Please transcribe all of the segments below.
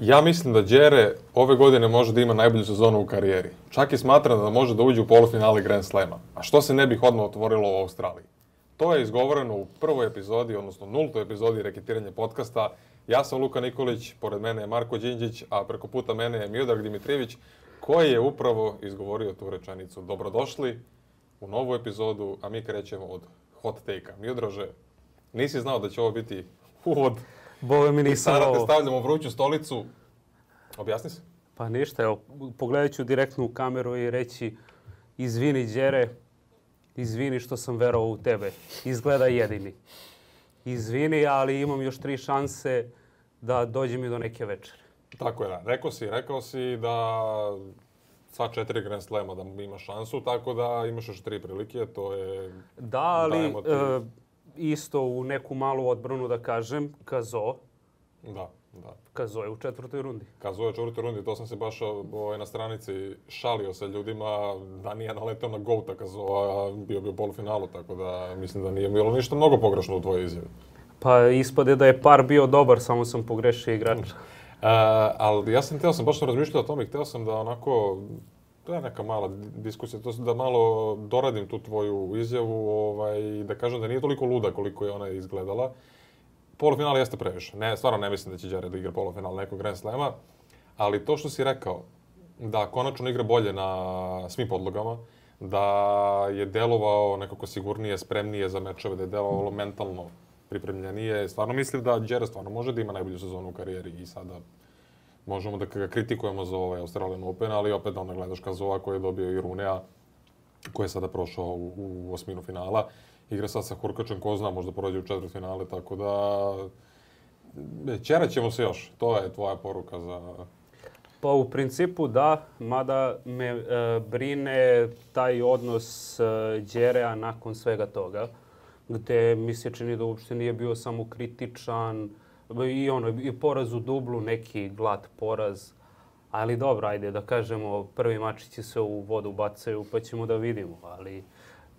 Ja mislim da Đere ove godine može da ima najbolju sezonu u karijeri. Čak i smatram da može da uđe u polufinale Grand Slema. A što se ne bih odmah otvorilo u Australiji? To je izgovoreno u prvoj epizodi, odnosno nultoj epizodi reketiranja podcasta. Ja sam Luka Nikolić, pored mene je Marko Đinđić, a preko puta mene je Miodrag Dimitrijević, koji je upravo izgovorio tu rečenicu. Dobrodošli u novu epizodu, a mi krećemo od hot take-a. Miodraže, nisi znao da će ovo biti uvod. Bove mi nisam Sada te stavljamo vruću stolicu. Objasni se. Pa ništa, evo, pogledat ću direktno u kameru i reći izvini Đere, izvini što sam verovao u tebe, izgleda jedini. Izvini, ali imam još tri šanse da dođem i do neke večere. Tako je, da. Rekao si, rekao si da sva četiri Grand Slema da ima šansu, tako da imaš još tri prilike, to je... Da, ali ti... e, isto u neku malu odbranu da kažem, Kazo, da. Da. Kazo je u četvrtoj rundi. Kazo je u četvrtoj rundi, to sam se baš ovaj, na stranici šalio sa ljudima da nije naletao na Gouta Kazoa, bio bi u polufinalu, tako da mislim da nije bilo ništa mnogo pogrešno u tvojoj izjavi. Pa ispade da je par bio dobar, samo sam pogrešio igrača. Uh, ali ja sam, teo sam, baš sam razmišljao o tome i hteo sam da onako, to je neka mala diskusija, to da malo doradim tu tvoju izjavu, ovaj, da kažem da nije toliko luda koliko je ona izgledala polufinal jeste previše. Ne, stvarno ne mislim da će Jared igra polufinal nekog Grand Slema, ali to što si rekao, da konačno igra bolje na svim podlogama, da je delovao nekako sigurnije, spremnije za mečeve, da je delovalo mentalno pripremljenije. Stvarno mislim da Jared stvarno može da ima najbolju sezonu u karijeri i sada možemo da ga kritikujemo za ovaj Australian Open, ali opet da onda gledaš Kazova koji je dobio i Runea, koji je sada prošao u, u osminu finala igra sad sa Hurkačem, ko zna, možda prođe u četvrt finale, tako da e, ćeraćemo se još. To je tvoja poruka za... Pa u principu da, mada me e, brine taj odnos e, Đerea nakon svega toga, gde mi se čini da uopšte nije bio samo kritičan, i ono, i poraz u dublu, neki glad poraz, ali dobro, ajde da kažemo, prvi mačići se u vodu bacaju pa ćemo da vidimo, ali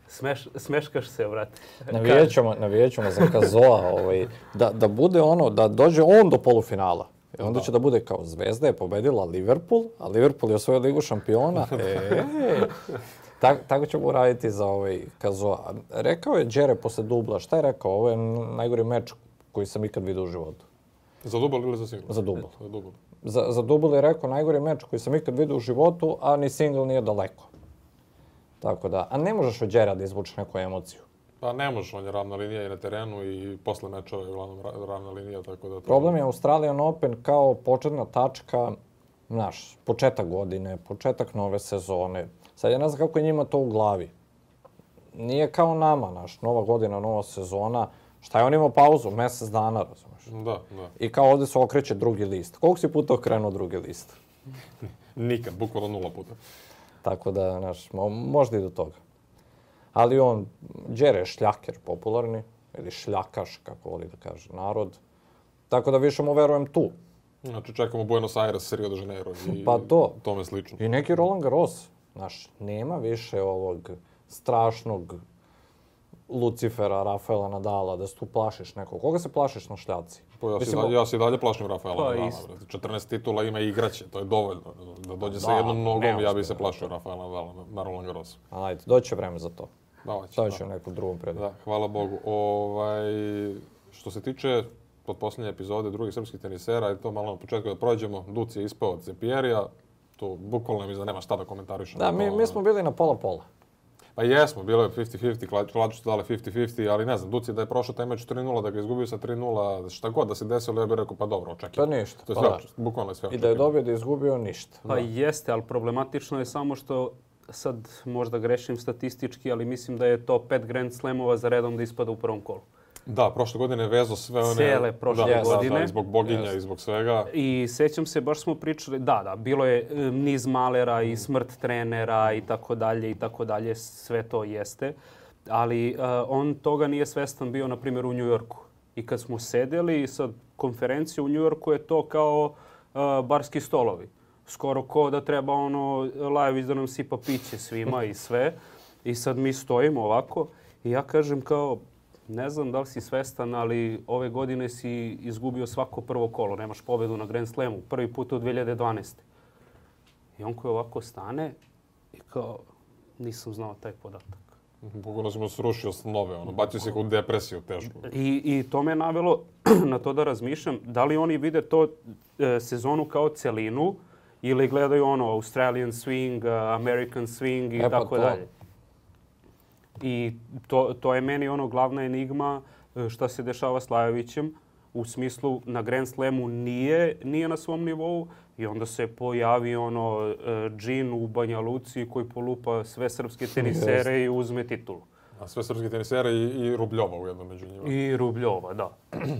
Smeš, smeškaš se, brate. Navijat ćemo, za Kazoa, ovaj, da, da bude ono, da dođe on do polufinala. E onda da. će da bude kao zvezda je pobedila Liverpool, a Liverpool je osvojio ligu šampiona. E, tak, tako ćemo uraditi za ovaj Kazoa. Rekao je Đere posle dubla, šta je rekao? Ovo je najgori meč koji sam ikad vidio u životu. Za dubl ili za single? Za dubl. E, za, za, za dubl je rekao najgori meč koji sam ikad vidio u životu, a ni single nije daleko. Tako da, a ne možeš od Đera da izvučeš neku emociju. Pa ne možeš, on je ravna linija i na terenu i posle mečeva je uglavnom ravna linija, tako da... To... Problem je Australian Open kao početna tačka, znaš, početak godine, početak nove sezone. Sad ja ne znam kako je njima to u glavi. Nije kao nama, naš, nova godina, nova sezona. Šta je on imao pauzu? Mesec dana, razumeš? Da, da. I kao ovde se okreće drugi list. Koliko si puta okrenuo drugi list? Nikad, bukvalno nula puta. Tako da, znaš, možda i do toga. Ali on, Đere je šljaker popularni, ili šljakaš, kako voli da kaže narod. Tako da više mu verujem tu. Znači čekamo Buenos Aires, Rio de Janeiro i pa to. tome slično. I neki Roland Garros. Znaš, nema više ovog strašnog Lucifera, Rafaela Nadala, da se tu plašiš nekog. Koga se plašiš na šljaci? Pa ja, se dalje, ja se dalje plašim Rafaela pa, Nadala. Ist... 14 titula ima i igraće, to je dovoljno. Da dođe da, sa jednom nogom, ja bih da se plašio Rafaela Nadala na Roland Garrosu. Ajde, doće vreme za to. Da, će, da. u nekom drugom predu. Da, hvala Bogu. Ovaj, što se tiče pod posljednje epizode drugih srpskih tenisera, i to malo na početku da prođemo, Duc je ispao od Cepierija, tu bukvalno mi za da nema šta da komentarišem. Da, mi, mi smo bili na pola-pola. Pa jesmo, bilo je 50-50, Klađu su dale 50-50, ali ne znam, Duci da je prošao taj meč 3-0, da ga izgubio sa 3-0, šta god da se desilo, ja bih rekao pa dobro, očekivano. Pa ništa. To je pa sve, pa bukvalno je sve I da je dobio da je izgubio, ništa. Pa da. jeste, ali problematično je samo što sad možda grešim statistički, ali mislim da je to pet Grand Slamova za redom da ispada u prvom kolu. Da, prošle godine vezo sve one... Cele da, prošle da, da godine. Da, da, zbog boginja yes. i zbog svega. I sećam se, baš smo pričali, da, da, bilo je e, niz malera i smrt trenera i tako dalje i tako dalje, sve to jeste. Ali uh, on toga nije svestan bio, na primjer, u Njujorku. I kad smo sedeli, sa konferencije u Njujorku je to kao uh, barski stolovi. Skoro ko da treba ono, live da nam sipa piće svima i sve. I sad mi stojimo ovako i ja kažem kao, Ne znam da li si svestan, ali ove godine si izgubio svako prvo kolo. Nemaš pobedu na Grand Slamu. Prvi put od 2012. I on koji ovako stane i kao nisam znao taj podatak. Bukvalno sam srušio snove, ono, bacio se kod depresiju tešku. I, I to me navelo na to da razmišljam, da li oni vide to e, sezonu kao celinu ili gledaju ono Australian swing, uh, American swing i e, pa tako to. dalje. I to, to je meni ono glavna enigma e, šta se dešava s U smislu na Grand Slamu nije, nije na svom nivou i onda se pojavi ono e, džin u Banja Luci koji polupa sve srpske tenisere i uzme titulu. A sve srpske tenisere i, i Rubljova ujedno među njima. I Rubljova, da.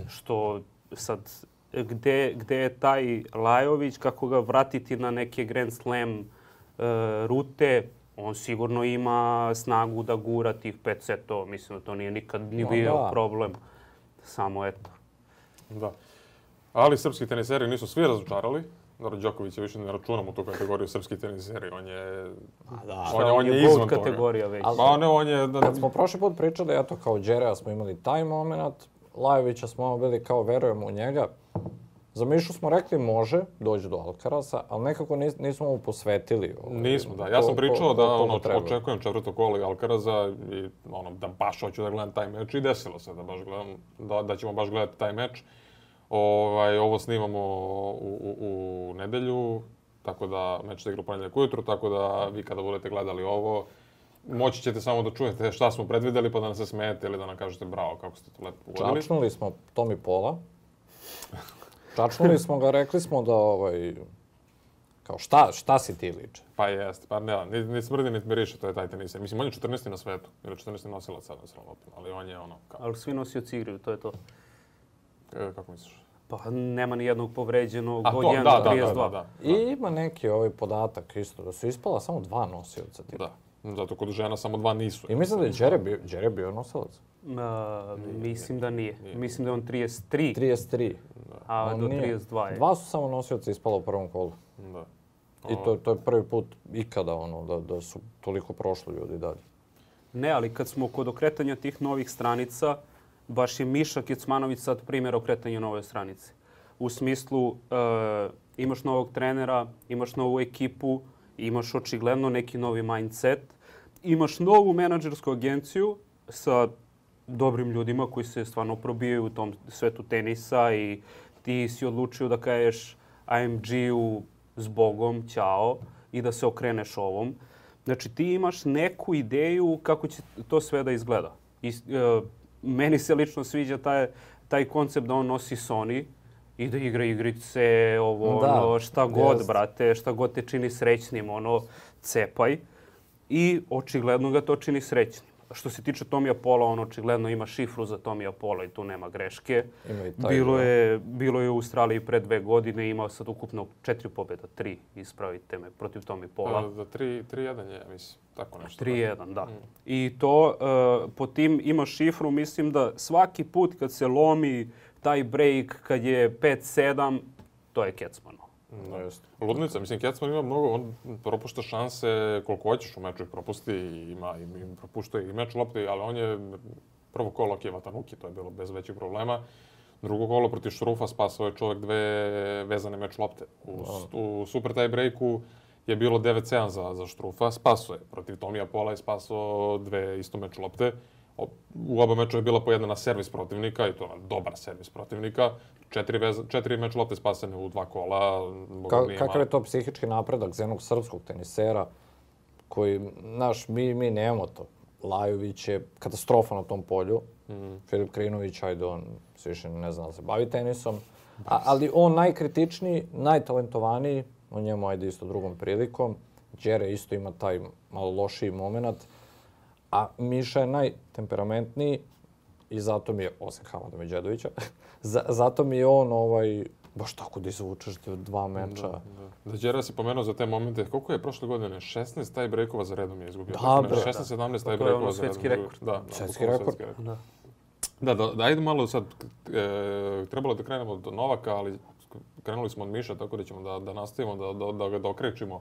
Što sad, gde, gde je taj Lajović, kako ga vratiti na neke Grand Slam uh, rute, on sigurno ima snagu da gura tih 500, to mislim da to nije nikad ni da, bio da. problem. Samo eto. Da. Ali srpski teniseri nisu svi razočarali. Naravno, je više ne računam u tu kategoriju srpski teniseri. On je, A pa da, on je, on je, je izvan kategorija toga. Već. Ali, pa ne, on je... Da, kad smo prošli put pričali, eto, kao Đerea smo imali taj moment, Lajovića smo bili kao verujemo u njega. Za Mišu smo rekli može doći do Alcaraza, ali nekako nis, nismo mu posvetili. Ovaj, nismo, da. Ja sam pričao da ono, očekujem četvrto kolo i Alcaraza i ono, da baš hoću da gledam taj meč znači, i desilo se da baš gledam, da, da ćemo baš gledati taj meč. Ovaj, ovo snimamo u, u, u nedelju, tako da meč se igra u ponedjeljak ujutru, tako da vi kada budete gledali ovo, moći ćete samo da čujete šta smo predvideli pa da nam se smijete ili da nam kažete bravo kako ste to lepo ugodili. Čačnuli smo Tomi Pola. Tačnuli smo ga, rekli smo da ovaj, kao šta, šta si ti liče? Pa jeste, pa ne, ni, ni smrdi, ni miriše, to je taj tenisa. Mislim, on je 14. na svetu, ili 14. nosilac sad na sralopu, ali on je ono kao... Ali svi nosioci igraju, to je to. E, kako misliš? Pa nema ni jednog povređenog, A, to, od 1 do 32. Da, da, da, da, da. I ima neki ovaj podatak isto, da su ispala samo dva nosioca tipa. Da. Zato kod žena samo dva nisu. I mislim da je Đere bio, Đere bio nosilac. Uh, mislim da nije. nije. Mislim da je on 33. 33. Da. A do nije. 32 je. Dva su samo nosioca ispalo u prvom kolu. Da. I to, to je prvi put ikada ono, da, da su toliko prošli ljudi dalje. Ne, ali kad smo kod okretanja tih novih stranica, baš je Miša Kicmanović sad primjer okretanja nove stranice. U smislu, uh, imaš novog trenera, imaš novu ekipu, imaš očigledno neki novi mindset, imaš novu menadžersku agenciju sa dobrim ljudima koji se stvarno probijaju u tom svetu tenisa i ti si odlučio da kaješ IMG-u zbogom, ćao, i da se okreneš ovom. Znači, ti imaš neku ideju kako će to sve da izgleda. I, e, meni se lično sviđa taj, taj koncept da on nosi Sony, i da igra igrice, ovo, da, ono, šta god, jest. brate, šta god te čini srećnim, ono, cepaj. I očigledno ga to čini srećnim. Što se tiče Tomija Pola, on očigledno ima šifru za Tomija Pola i tu nema greške. Ima i taj, bilo, da. je, bilo je u Australiji pre dve godine, imao sad ukupno četiri pobjeda, tri, ispravite me, protiv Tomi Pola. Da, da, 3-1 je, mislim, tako nešto. 3-1, da. da. Mm. I to, uh, po tim ima šifru, mislim da svaki put kad se lomi taj break kad je 5-7, to je Kecmanov. Da, jeste. Ludnica, mislim, Kecman ima mnogo, on propušta šanse koliko hoćeš u meču i propusti, i ima, i, propušta i meč lopte, ali on je prvo kolo Kijevata Nuki, to je bilo bez većih problema. Drugo kolo protiv Šrufa spasao je čovek dve vezane meč lopte. U, da. u super tie breaku je bilo 9-7 za, za Šrufa, spaso je. Protiv Tomija Pola je spaso dve isto meč lopte u oba meča je bila po jedna na servis protivnika i to na dobar servis protivnika. Četiri, vez, četiri meč lopte spasene u dva kola. Ka, kakav je to psihički napredak za jednog srpskog tenisera koji, znaš, mi, mi nemamo to. Lajović je katastrofa na tom polju. Mm. Filip Krinović, ajde on, više ne zna da se bavi tenisom. Da. A, ali on najkritičniji, najtalentovaniji, o njemu ajde isto drugom prilikom. Đere isto ima taj malo lošiji moment. A Miša je najtemperamentniji i zato mi je, osim Hamada Međedovića, zato mi je on ovaj, baš tako da izvučeš dva meča. Da, da. da si pomenuo za te momente, koliko je prošle godine? 16 taj breakova za redom je izgubio. Da, bre, 16-17 da. taj breakova za redom. Svetski rekord. Da, da, svetski rekord. Da. Da, da, ajde malo sad, e, trebalo da krenemo do Novaka, ali krenuli smo od Miša, tako da ćemo da, da nastavimo, da, da, da ga dokrećimo.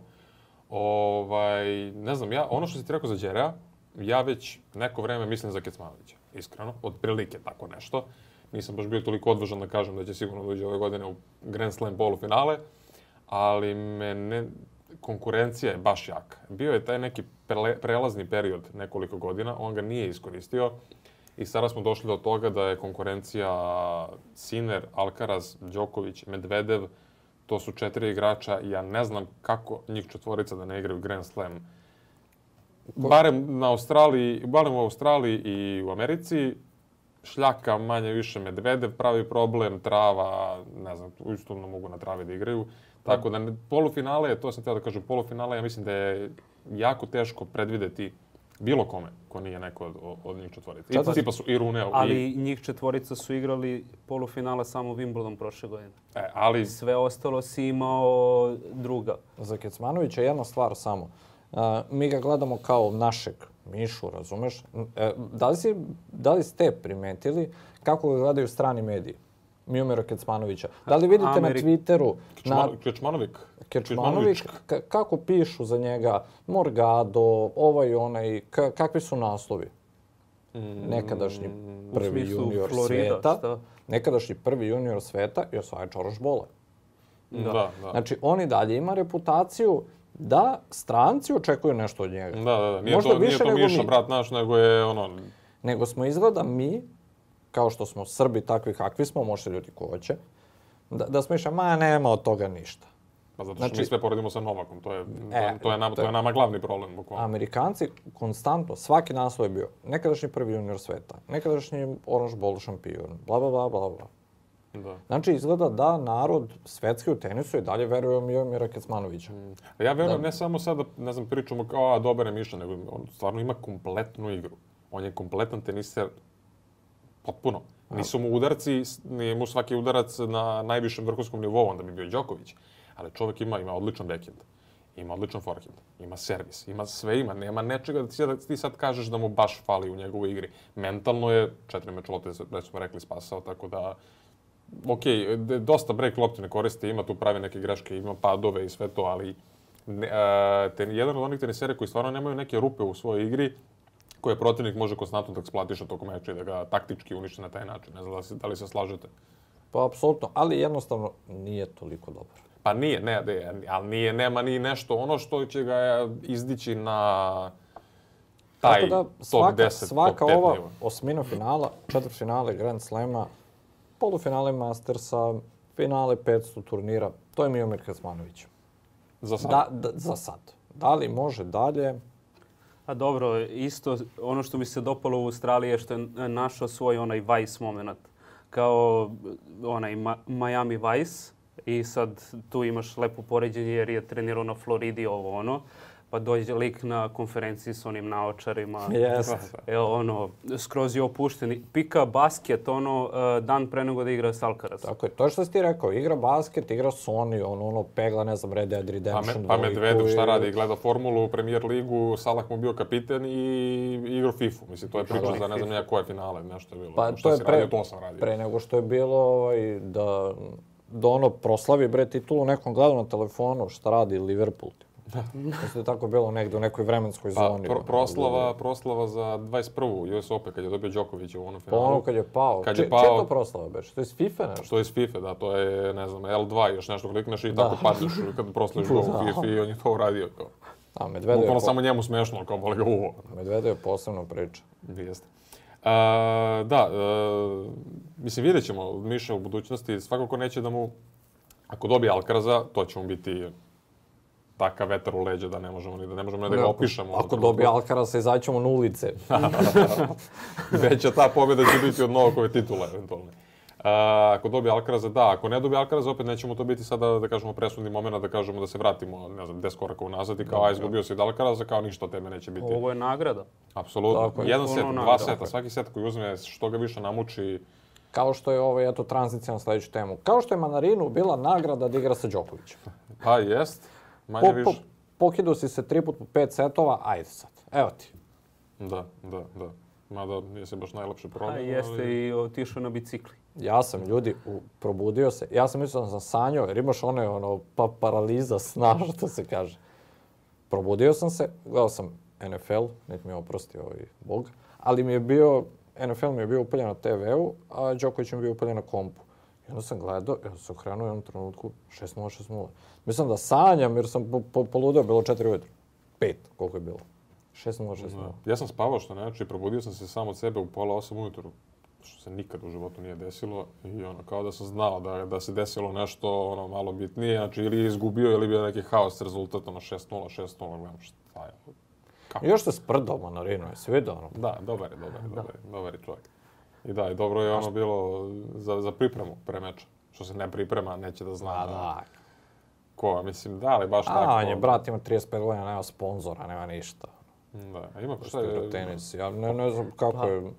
Ovaj, ne znam, ja, ono što si ti rekao za Đerea, ja već neko vreme mislim za Kecmanovića, iskreno, otprilike tako nešto. Nisam baš bio toliko odvažan da kažem da će sigurno dođe ove godine u Grand Slam polufinale, ali me ne, konkurencija je baš jaka. Bio je taj neki prele, prelazni period nekoliko godina, on ga nije iskoristio i sada smo došli do toga da je konkurencija Sinner, Alcaraz, Đoković, Medvedev, to su četiri igrača, ja ne znam kako njih četvorica da ne igraju Grand Slam barem, na Australiji, barem u Australiji i u Americi, šljaka manje više medvede, pravi problem, trava, ne znam, isto ne mogu na travi da igraju. Tako da polufinale, to sam teo da kažem, polufinale ja mislim da je jako teško predvideti bilo kome ko nije neko od, od njih četvorica. I tipa su i Runeo. Ali i... njih četvorica su igrali polufinale samo Wimbledon prošle godine. E, ali... Sve ostalo si imao druga. Za Kecmanovića jedna stvar samo a, mi ga gledamo kao našeg mišu, razumeš? E, da, li si, da li ste primetili kako ga gledaju strani mediji? Miomira Kecmanovića. Da li vidite Amerik... na Twitteru... Kečman... Na... Kečmanovik. Kečmanović, kako pišu za njega Morgado, ovaj onaj, kakvi su naslovi? Mm, nekadašnji prvi junior Florida, sveta. Šta? Nekadašnji prvi junior sveta i osvaja Čoroš Bola. Da, da. Znači, on i dalje ima reputaciju da stranci očekuju nešto od njega. Da, da, da. Nije Možda to, više nije to Miša, mi. brat naš, nego je ono... Nego smo izgleda mi, kao što smo Srbi takvi kakvi smo, može ljudi ko hoće, da, da smo išli, ma nema od toga ništa. Pa zato što znači, mi sve poredimo sa Novakom, to je, e, to, je nama, to je nama glavni problem. Bukvalno. Amerikanci konstantno, svaki naslov je bio nekadašnji prvi junior sveta, nekadašnji Orange Bowl šampion, bla, bla, bla, bla, bla. Da. Znači, izgleda da narod svetski u tenisu i dalje veruje u Miomira Kecmanovića. Mm. Ja verujem da. ne samo sada, da, ne znam, pričamo kao, a, dobar je Miša, nego on stvarno ima kompletnu igru. On je kompletan teniser potpuno. Da. Nisu mu udarci, nije mu svaki udarac na najvišem vrhunskom nivou, onda bi bio Đoković. Ali čovek ima, ima odličan backhand, ima odličan forehand, ima servis, ima sve ima, nema nečega da ti sad kažeš da mu baš fali u njegovoj igri. Mentalno je, četiri meč lote, već smo rekli, spasao, tako da ok, dosta break lopte ne koriste, ima tu pravi neke greške, ima padove i sve to, ali ne, a, e, ten, jedan od onih tenisera koji stvarno nemaju neke rupe u svojoj igri, koje protivnik može konstantno da eksplatiše tokom meča i da ga taktički uništi na taj način. Ne znam da, da li se slažete. Pa, apsolutno, ali jednostavno nije toliko dobro. Pa nije, ne, ali nije, nema ni nešto ono što će ga e, izdići na taj Tako da, svaka, top 10, svaka top 5 ova nivo. osmina finala, četvrt finale Grand Slema, polufinale Mastersa, finale 500 turnira, to je Miomir Kecmanović. Za sad? Da, da, za sad. Da li može dalje? A dobro, isto ono što mi se dopalo u Australiji je što je našao svoj onaj Vice moment. Kao onaj Ma Miami Vice i sad tu imaš lepo poređenje jer je trenirao na Floridi ovo ono pa dođe lik na konferenciji sa onim naočarima. Yes. Evo, ono, skroz je opušteni. Pika basket, ono, e, dan pre nego da igra s Tako je, to što si ti rekao, igra basket, igra Sony, ono, ono, pegla, ne znam, Red Dead Redemption. Pa, me, pa Medvedev šta radi, gleda formulu, premier ligu, Salak mu bio kapiten i igra FIFA. Mislim, to je priča za ne znam ja koje finale, nešto je bilo. Pa, šta to je pre, radio, to sam radio. pre nego što je bilo ovaj, da da ono proslavi bre titulu nekom gledao na telefonu šta radi Liverpool. Ti Da. To je tako bilo negde u nekoj vremenskoj pa, zoni. Pa, pro, proslava, proslava za 21. US Open kad je dobio Đoković u onom finalu. Pa ono kad je pao. Kad je pao. Čija to proslava beš? To je iz FIFA nešto? To je iz FIFA, da. To je, ne znam, L2 još nešto klikneš i da. tako padneš kad proslaviš gol u da. FIFA i on je to uradio. Kao. A, Medvedev Bukvalno po... samo njemu smešno, kao boli ga uvo. Medvedev je posebna priča. Jeste. Uh, da, a, e, mislim, vidjet ćemo Miša u budućnosti. Svakako neće da mu, ako dobije Alcaraza, to će mu biti takav vetar u leđa da ne možemo ni da ne možemo ni da ga da, opišemo. Ako dobije Alcaraz, da izaćemo na ulice. Veća ta pobeda će biti od Novakove titule eventualno. A, ako dobije Alcaraza, da. Ako ne dobije Alcaraza, opet nećemo to biti sada, da kažemo, presudni moment da kažemo da se vratimo, ne znam, des koraka unazad i kao, aj, izgubio si od Alcaraza, kao ništa od tebe neće biti. Ovo je nagrada. Apsolutno. Tako, Jedan set, nagrada. dva seta, svaki set koji uzme, što ga više namuči, Kao što je ovo, ovaj, eto, tranzicija na sledeću temu. Kao što je Manarinu bila nagrada da igra sa Đokovićem. Pa jest. Manje po, Po, pokidao si se tri put po pet setova, ajde sad. Evo ti. Da, da, da. Mada nije se baš najlepše problem. A jeste ali... i otišao na bicikli. Ja sam, ljudi, u, probudio se. Ja sam mislio da sam sanjao, jer imaš one, ono, pa paraliza sna, što se kaže. Probudio sam se, gledao sam NFL, nek mi je oprosti ovaj bog, ali mi je bio, NFL mi je bio upaljen na TV-u, a Đoković mi je bio upaljen na kompu. I onda sam gledao ja sam krenuo u jednom trenutku 6-0, Mislim da sanjam jer sam po, po, poludeo, bilo 4 ujutru. 5, koliko je bilo. 6-0, da. Ja sam spavao što najjače i probudio sam se sam od sebe u pola 8 ujutru što se nikad u životu nije desilo i ono kao da sam znao da, da se desilo nešto ono malo bitnije, znači ili je izgubio ili bio neki haos rezultat ono 6-0, 6 gledam šta je. Kako? I još se sprdao Manarino, jesi vidio ono? Da, dobar je, dobar je, da. dobar je, dobar je čovjek. I da, i dobro je ono bilo za, za pripremu pre meča. Što se ne priprema, neće da zna. A, da, da. Ko, mislim, da, ali baš A, tako. A, on je, brat, ima 35 godina, nema sponzora, nema ništa. Da, A ima šta je... tenis, ja ne, ne znam da. kako da. je...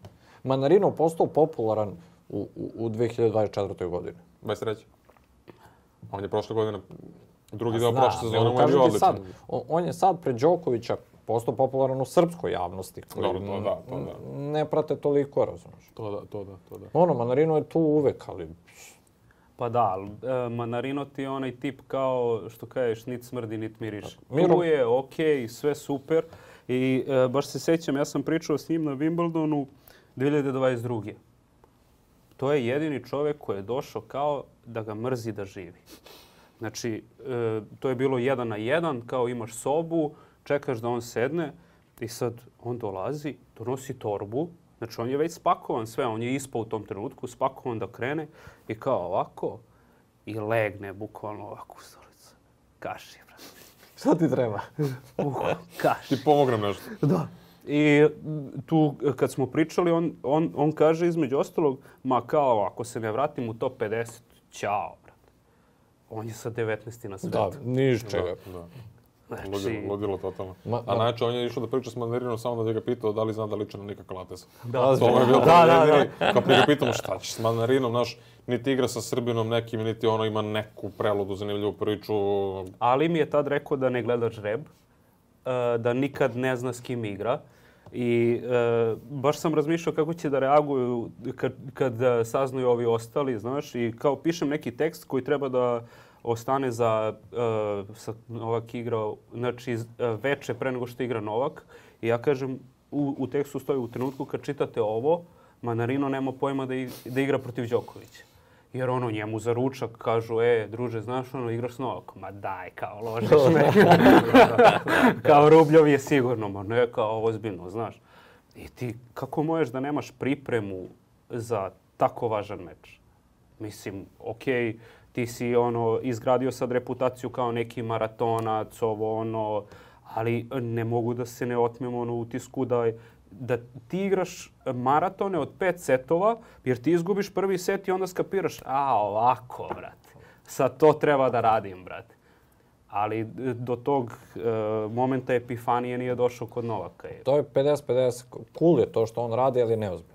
Manarino postao popularan u, u, u 2024. godini. 23. On je prošle godine, drugi deo prošle sezone, on je bio odličan. on, on je sad pred Đokovića postao popularan u srpskoj javnosti. Koji Dobro, to da, to da. Ne prate toliko, razumiješ. To da, to da, to da. Ono, Manarino je tu uvek, ali... Pa da, ali e, Manarino ti je onaj tip kao, što kažeš, nit smrdi, nit miriš. Miru je, okej, okay, sve super. I e, baš se sećam, ja sam pričao s njim na Wimbledonu 2022. To je jedini čovek koji je došao kao da ga mrzi da živi. Znači, e, to je bilo jedan na jedan, kao imaš sobu, čekaš da on sedne i sad on dolazi, donosi torbu, znači on je već spakovan sve, on je ispao u tom trenutku, spakovan da krene i kao ovako i legne bukvalno ovako u stolicu. Kaši, brate. Šta ti treba? Uh, kaši. Ti pomognem nešto. Da. I tu kad smo pričali, on, on, on kaže između ostalog, ma kao ako se ne vratim u top 50, ćao, brate. On je sa 19. na svetu. Da, niš Da. da. Znači... Ludilo, ludilo totalno. Ma, A najče, on je išao da priča s mandarinom samo da ga pitao da li zna da liče na Nika Kalates. Da. da, to je da, bilo da, da, jedini, da. Kad ga pitamo šta ćeš s mandarinom, znaš, niti igra sa Srbinom nekim, niti ono ima neku preludu zanimljivu priču. Ali mi je tad rekao da ne gleda žreb, e, da nikad ne zna s kim igra. I e, baš sam razmišljao kako će da reaguju kad, kad e, saznaju ovi ostali, znaš, i kao pišem neki tekst koji treba da ostane za uh, e, sa Novak igrao, znači e, veče pre nego što igra Novak. I ja kažem, u, u tekstu stoji u trenutku kad čitate ovo, Manarino nema pojma da, da igra protiv Đokovića. Jer ono njemu za ručak kažu, e, druže, znaš ono, igraš s Novakom. Ma daj, kao ložiš me. kao Rubljov je sigurno, ma ne, kao ozbiljno, znaš. I ti, kako možeš da nemaš pripremu za tako važan meč? Mislim, okej, okay, ti si ono izgradio sad reputaciju kao neki maratonac, ovo ono, ali ne mogu da se ne otmem ono utisku da da ti igraš maratone od pet setova, jer ti izgubiš prvi set i onda skapiraš, a ovako, brate, sa to treba da radim, brate. Ali e, do tog e, momenta epifanije nije došao kod Novaka. Je. To je 50-50, cool je to što on radi, ali neozbiljno.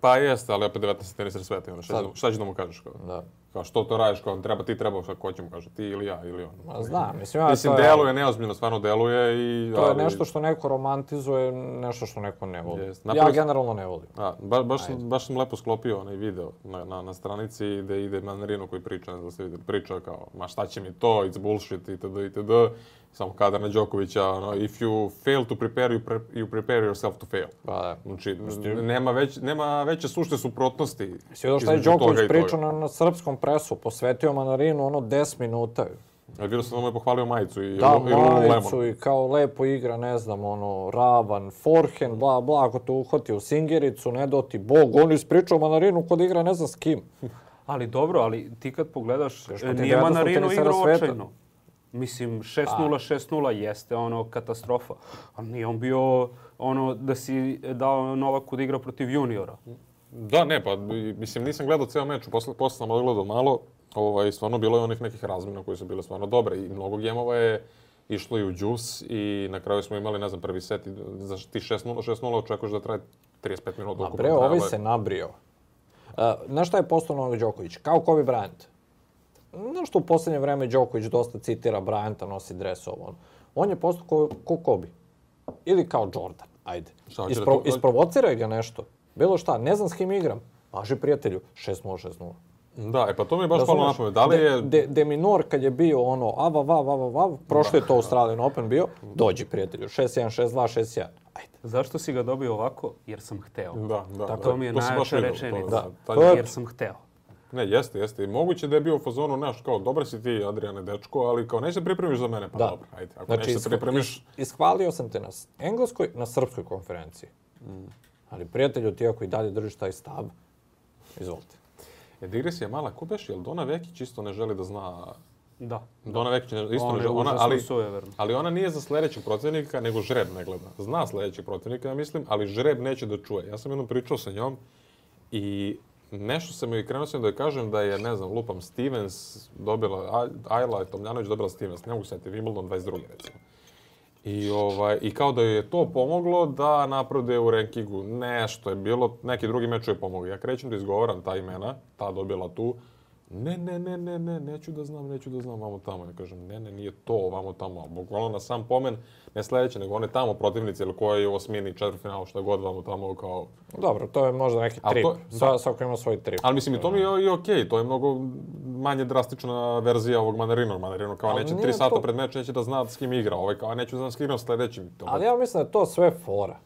Pa jeste, ali opet 19 tenisar sveta, ono, šta, šta ćeš da mu kažeš? Da. Kao što to radiš, kao treba ti treba, ako ćemo, kaže ti ili ja ili on. Ma znam, mislim ja Mislim, to je... deluje neozbiljno, stvarno deluje i... To ali... je nešto što neko romantizuje, nešto što neko ne voli. Yes. Napravo... Ja generalno ne volim. A, ba, baš, Ajde. baš sam lepo sklopio onaj video na, na, na stranici gde ide Manarino koji priča, ne znam da ste vidjeli, priča kao, ma šta će mi to, it's bullshit, itd, itd samo na Đokovića, ono, if you fail to prepare, you, pre, you prepare yourself to fail. Pa da. Znači, pa nema, već, nema veće sušte suprotnosti. Svijedao šta je Đoković pričao na, na srpskom presu, posvetio Manarinu ono 10 minuta. Ali vidio sam da mu je pohvalio majicu i, da, i, i majicu i kao lepo igra, ne znam, ono, ravan, forehand, bla, bla, ako te uhvati u singericu, ne doti bog. On ispričao Manarinu kod igra ne znam s kim. Ali dobro, ali ti kad pogledaš, Još, nije da Manarino igrao očajno. Mislim, 6-0, 6-0 jeste ono katastrofa. Ali nije on bio ono da si dao Novaku da igra protiv juniora. Da, ne, pa mislim nisam gledao ceo meč, posle, posle sam odgledao malo. Ovaj, stvarno bilo je onih nekih razmina koji su bile stvarno dobre i mnogo gemova je išlo i u džus i na kraju smo imali, ne znam, prvi set i za ti 6-0, 6-0 očekuješ da traje 35 minuta. A bre, ovaj se nabrio. Uh, na šta je postao Novak Đoković? Kao Kobe Bryant no što u poslednje vreme Đoković dosta citira Bryanta nosi dres ovo. On je postao kao ko Kobe. Ili kao Jordan, ajde. Da Ispro, isprovociraj ga nešto. Bilo šta, ne znam s kim igram. Paži prijatelju, 6-0, 6-0. Da, e pa to mi je baš palo na pamet. Da li je... De, de, minor kad je bio ono ava, vav, vav, vav, prošlo je da. to Australian Open bio, dođi prijatelju, 6-1, 6-2, 6-1. Ajde. Zašto si ga dobio ovako? Jer sam hteo. Da, da. Tako, to da. mi je najjača rečenica. Da, jer sam hteo. Ne, jeste, jeste. I moguće da je bio u fazonu, naš, kao, dobar si ti, Adriane, dečko, ali kao, neće da pripremiš za mene, pa da. dobro, ajde. Ako znači, neće da pripremiš... ishvalio sam te na engleskoj, na srpskoj konferenciji. Mm. Ali, prijatelju, ti ako i dalje držiš taj stav, izvolite. E, je mala, ko beš, jel Dona Vekić isto ne želi da zna da. Dona Vekić isto ne želi. Ona, ali, sujeverno. ali ona nije za sledećeg protivnika, nego žreb ne gleda. Zna sledećeg protivnika, ja mislim, ali žreb neće da čuje. Ja sam jednom pričao sa njom i nešto sam joj krenuo sam da kažem da je, ne znam, lupam Stevens dobila, Ajla Tomljanović dobila Stevens, ne mogu se Wimbledon 22. recimo. I, ovaj, I kao da je to pomoglo da naprode u rankingu. Nešto je bilo, neki drugi meč je pomogao. Ja krećem da izgovaram ta imena, ta dobila tu, Ne, ne, ne, ne, ne, neću da znam, neću da znam, vamo tamo. Ja kažem, ne, ne, nije to, vamo tamo. Bukvalno na sam pomen, ne sledeće, nego one tamo protivnice, ili koje je u osmini, četvrfinalu, šta god, vamo tamo kao... Dobro, to je možda neki trip. To, Sva, da. svako ima svoj trip. Ali mislim, i to mi je i okej, okay. to je mnogo manje drastična verzija ovog Mandarina. Mandarino kao ali neće tri to... sata pred meč, neće da zna s kim igra. Ovaj kao, neću da znam s kim igram sledećim. Ali ja mislim da je to sve fora.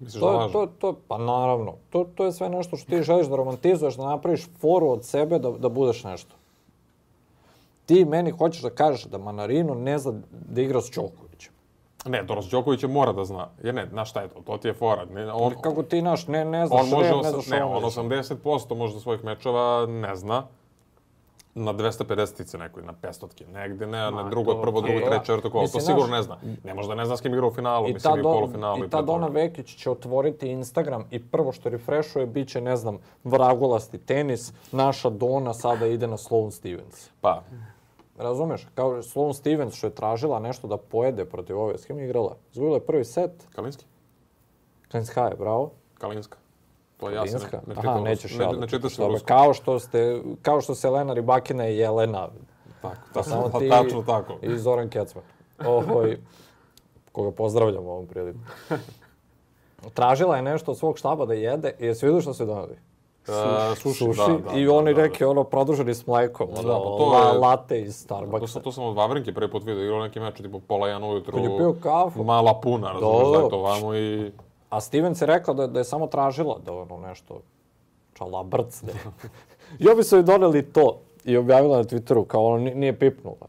Misliš to, da to, to, pa naravno, to, to je sve nešto što ti želiš da romantizuješ, da napraviš foru od sebe da, da budeš nešto. Ti meni hoćeš da kažeš da Manarino ne zna da igra s Đokovićem. Ne, Doros Đoković mora da zna. Jer ne, znaš šta je to, to ti je fora. Ne, on, Kako ti naš, ne, ne znaš on može, ne znaš ne, on 80% možda svojih mečeva ne zna na 250-ice nekoj, na 500-ke, negde, ne, na drugo, prvo, e, drugo, je, da. treće, četvrto kolo, to sigurno ne zna. Ne može da ne zna s kim igra u finalu, mislim, i u polufinalu. I ta Dona Vekić će otvoriti Instagram i prvo što refreshuje bit će, ne znam, vragolasti tenis, naša Dona sada ide na Sloan Stevens. Pa. Razumeš, kao Sloan Stevens što je tražila nešto da pojede protiv ove, s kim je igrala? Zgubila je prvi set. Kalinski? Kalinska je, bravo. Kalinska. Pa ja sam ne, ne, Aha, nećeš, ne, ne čitaš na rusko. Kao što, ste, kao što se Elena Ribakina i Jelena. Tako, pa tako, samo pa ti tačno tako. I Zoran Kecman. Ovoj, koga pozdravljam u ovom priliku. Tražila je nešto od svog štaba da jede i jesi vidio što se donadi? Uh, e, suši, suši. Da, da, i da, oni da, da. rekli ono produženi s mlekom, da, pa to la, je, late iz da, Starbucksa. To, sam, to sam od Vavrinke prvi put vidio, igrao neki meč, tipo pola jedan ujutru, je pio kafu. mala puna, razumiješ da je to vamo i... A Stevens je rekla da, da je samo tražila da ono nešto čalabrcne. Da I ovi su joj doneli to i objavila na Twitteru kao ono nije pipnula.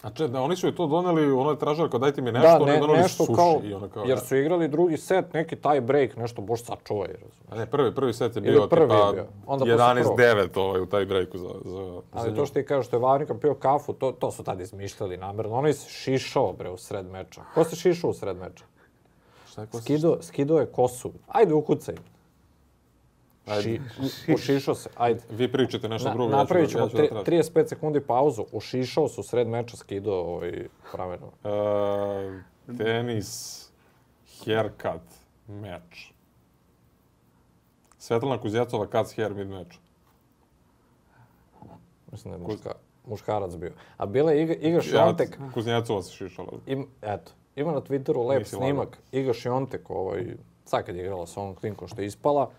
Znači, da, oni su joj to doneli, ona je tražila kao dajte mi da, nešto, da, ne, oni nešto suši. Kao, i ona kao, jer da. su igrali drugi set, neki tie break, nešto boš sačuvaj. A ne, prvi, prvi set je bio Ili prvi tipa 11-9 ovaj, u tie breaku za, za, Ali za to što ti kažeš, što je Vavrinka pio kafu, to, to su tad izmišljali namerno. Ono je šišao, bre, u sred meča. Ko se šišao u sred meča? Tako skido, se... skido je kosu. Ajde, ukucaj. Ajde. Ši, ošišao se, ajde. Vi pričate nešto Na, drugo. Napravit ćemo ja ću ja ću da 35 sekundi pauzu. Ošišao se u sred meča, skido ovaj, praveno. Uh, tenis, haircut, meč. Svetlana Kuzjacova, cuts hair mid meč. Mislim da je muška, muškarac bio. A bila je igra, Iga Šontek. Ja, Kuznjacova se šišala. Im, eto ima na Twitteru lep Nisi snimak. Laga. Iga Šiontek, ovaj, sad kad je igrala sa onom klinkom što je ispala,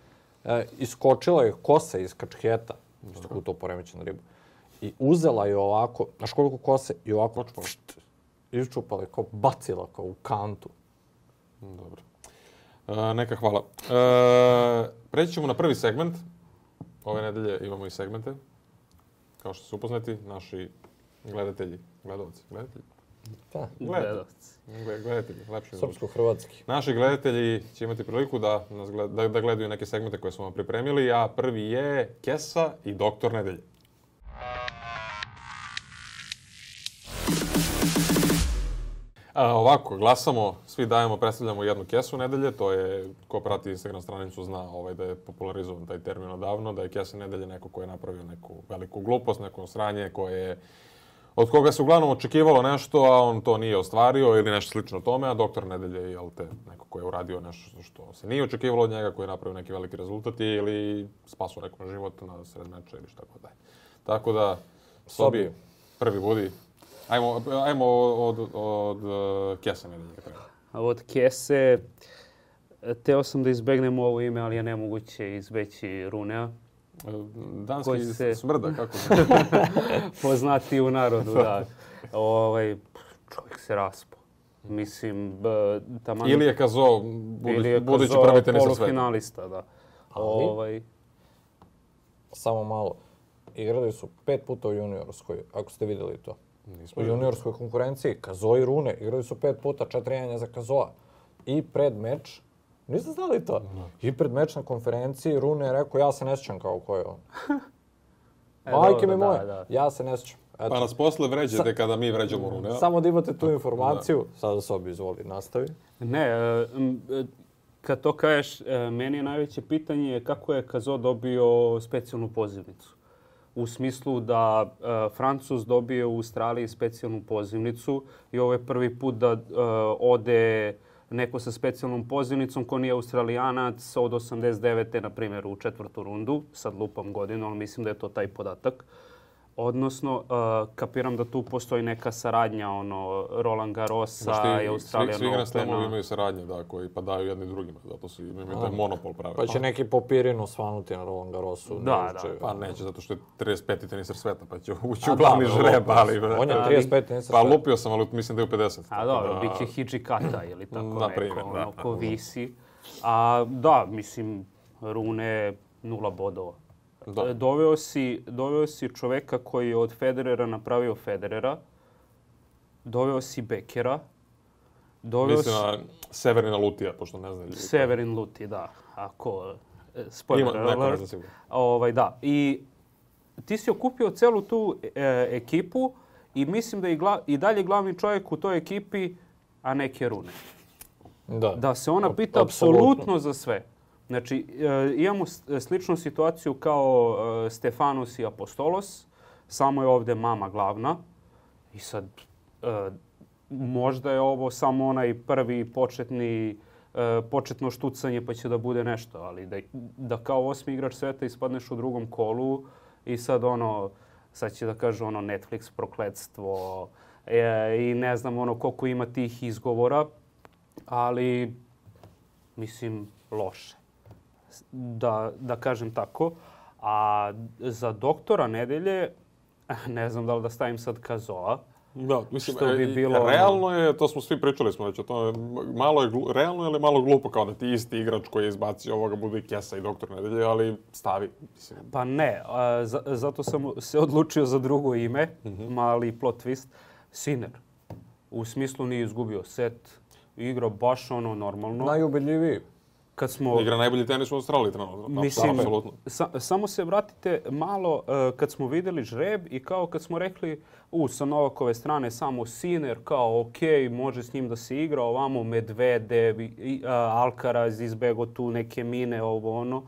e, iskočila je kosa iz kačheta, Isto kako to poremećena ribu. I uzela je ovako, znaš koliko kose, i ovako pšt, iščupala je kao bacila kao u kantu. Dobro. E, neka hvala. E, preći ćemo na prvi segment. Ove nedelje imamo i segmente. Kao što su upoznati, naši gledatelji, gledalci, gledatelji. Da, gledalci. Gledatelji, lepše. Srpsko-hrvatski. Naši gledatelji će imati priliku da, nas gled, da, da gledaju neke segmente koje smo vam pripremili, a prvi je Kesa i Doktor Nedelje. A, ovako, glasamo, svi dajemo, predstavljamo jednu kesu nedelje, to je, ko prati Instagram stranicu zna ovaj, da je popularizovan taj termin odavno, da je kesa nedelje neko ko je napravio neku veliku glupost, neko sranje koje je od koga se uglavnom očekivalo nešto, a on to nije ostvario ili nešto slično tome, a doktor Nedelje je te, neko ko je uradio nešto što se nije očekivalo od njega, koji je napravio neki veliki rezultat ili spaso nekom život na sred meča ili šta god da je. Tako da, Sobi, prvi budi. Ajmo, ajmo od, od, eh, od, od Kese Nedelje. Eh, od Kese, teo sam da izbegnem ovo ime, ali je nemoguće izbeći Runea. Danski se... smrda, kako se... Poznati u narodu, da. Ovaj, čovjek se raspo. Mislim, taman... Ili je Kazo, budući, ili je budući polufinalista, da. Ali, ovaj... samo malo, igrali su pet puta u juniorskoj, ako ste vidjeli to. Nismo u juniorskoj konkurenciji, Kazo i Rune, igrali su pet puta, četiri za Kazoa. I pred meč, Niste znali da to? No. Da. I pred meč na konferenciji Rune je rekao ja se ne sjećam kao ko je on. e, Majke mi moje, da, ja se ne sjećam. Pa nas posle vređate kada mi vređamo Rune. Samo da imate tu informaciju. Da. Sada sobi izvoli, nastavi. Ne, e, e kad to kažeš, e, meni je najveće pitanje je kako je Kazo dobio specijalnu pozivnicu. U smislu da e, Francus dobije u Australiji specijalnu pozivnicu i ovo je prvi put da e, ode neko sa specijalnom pozivnicom ko nije australijanac od 89. na primjer u četvrtu rundu, sad lupam godinu, ali mislim da je to taj podatak. Uh, Odnosno, uh, kapiram da tu postoji neka saradnja, ono, Roland Garrosa i Australijan Svi, svi stanovi imaju saradnje, da, koji pa daju jedni drugima, zato su imaju taj monopol pravi. Pa će neki popirinu svanuti na Roland Garrosu. Da, da, da. Pa neće, zato što je 35. tenisar sveta, pa će ući u da, glavni žreb, ali... On je 35. tenisar pa sveta. Pa lupio sam, ali mislim da je u 50. A dobro, da- bit će Hijikata ili tako neko, ono, ko visi. A da, mislim, Rune nula bodova. Da. E, doveo, si, doveo si čoveka koji je od Federera napravio Federera, doveo si Bekera, doveo Mislim si... na Severin Lutija, pošto ne znam. Severin Luti, da. Ako, e, spoiler Ima, neko ne znam Ovaj, da. I ti si okupio celu tu e, ekipu i mislim da i, gla, i dalje glavni čovjek u toj ekipi, a neke rune. Da. Da se ona pita apsolutno za sve. Znači, e, imamo e, sličnu situaciju kao e, Stefanus i Apostolos, samo je ovde mama glavna. I sad, možda je ovo samo onaj prvi početni početno štucanje pa će da bude nešto, ali da, da kao osmi igrač sveta ispadneš u drugom kolu i sad ono, sad će da kažu ono Netflix prokledstvo e, i ne znam ono koliko ima tih izgovora, ali mislim loše da, da kažem tako. A za doktora nedelje, ne znam da li da stavim sad kazoa, Da, mislim, što bi e, bilo, realno je, to smo svi pričali smo već o tome, malo je, glu, realno je ali malo glupo kao da ti isti igrač koji je izbacio ovoga bude i Kesa i Doktor Nedelje, ali stavi. Mislim. Pa ne, a, za, zato sam se odlučio za drugo ime, mm -hmm. mali plot twist, Sinner. U smislu nije izgubio set, igrao baš ono normalno. Najubedljiviji kad smo... Igra najbolji tenis u Australiji trenutno. Mislim, apsolutno. Sa, samo se vratite malo uh, kad smo videli žreb i kao kad smo rekli u, sa Novakove strane samo Siner, kao ok, može s njim da se igra, ovamo Medvedev, i, uh, Alcaraz izbego tu neke mine, ovo ono.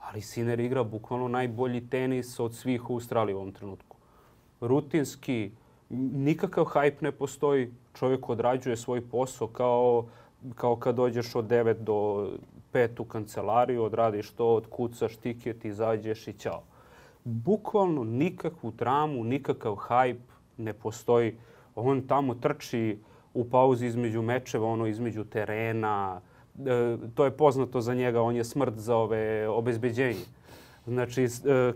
Ali Siner igra bukvalno najbolji tenis od svih u Australiji u ovom trenutku. Rutinski, nikakav hajp ne postoji, čovjek odrađuje svoj posao kao kao kad dođeš od 9 do pet u kancelariju, odradiš to, odkucaš tiket, izađeš i ćao. Bukvalno nikakvu tramu, nikakav hajp ne postoji. On tamo trči u pauzi između mečeva, ono između terena. E, to je poznato za njega, on je smrt za ove obezbeđenje. Znači, e,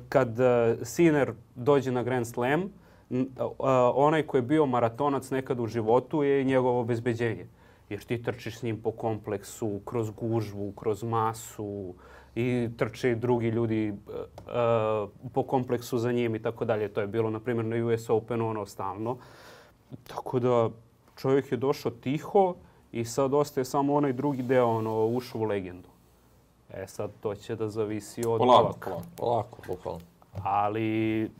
kad e, Sinner dođe na Grand Slam, e, onaj koji je bio maratonac nekad u životu je njegovo obezbeđenje jer ti trčiš s njim po kompleksu, kroz gužvu, kroz masu i trče drugi ljudi uh, po kompleksu za njim i tako dalje. To je bilo, na primjer, na US Openu ono stalno. Tako da čovjek je došao tiho i sad ostaje samo onaj drugi deo, ono, ušao u legendu. E sad, to će da zavisi od polako, polako, polako, bukvalno. Ali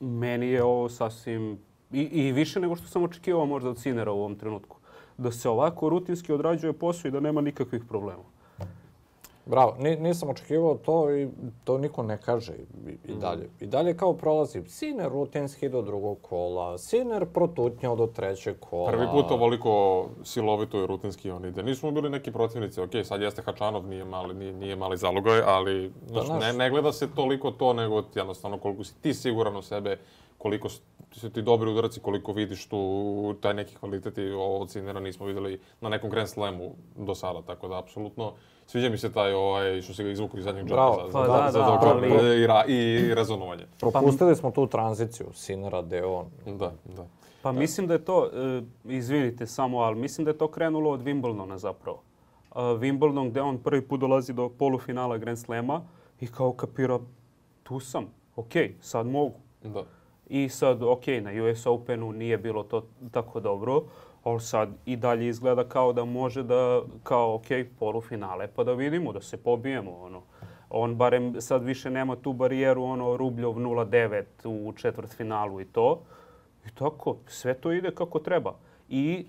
meni je ovo sasvim i, i više nego što sam očekivao možda od Sinera u ovom trenutku da se ovako rutinski odrađuje posao i da nema nikakvih problema. Bravo, nisam očekivao to i to niko ne kaže i, i mm. dalje. I dalje kao prolazi Siner rutinski do drugog kola, Siner protutnjao do trećeg kola. Prvi put ovoliko silovito i rutinski on ide. Nismo bili neki protivnici, ok, sad jeste Hačanov, nije mali, nije, nije mali zalogaj, ali da, znaš, da, ne, ne gleda se toliko to, nego jednostavno koliko si ti siguran u sebe, koliko su ti dobri udarci, koliko vidiš tu taj neki kvalitet i od Sinera nismo videli na nekom Grand Slamu do sada, tako da apsolutno sviđa mi se taj ovaj, što se ga izvukli iz zadnjeg džoka za, pa, za, da, za, da, za da, i, ra, i rezonovanje. Pa pa propustili smo tu tranziciju Sinera, Deon. Da, da. Pa da. mislim da je to, e, izvinite samo, ali mislim da je to krenulo od Wimbledona zapravo. Uh, Wimbledon gdje on prvi put dolazi do polufinala Grand Slema i kao kapira tu sam, ok, sad mogu. Da. I sad, ok, na US Openu nije bilo to tako dobro, ali sad i dalje izgleda kao da može da, kao ok, polufinale, pa da vidimo, da se pobijemo, ono. On barem sad više nema tu barijeru, ono, Rubljov 0-9 u četvrtfinalu i to. I tako, sve to ide kako treba. I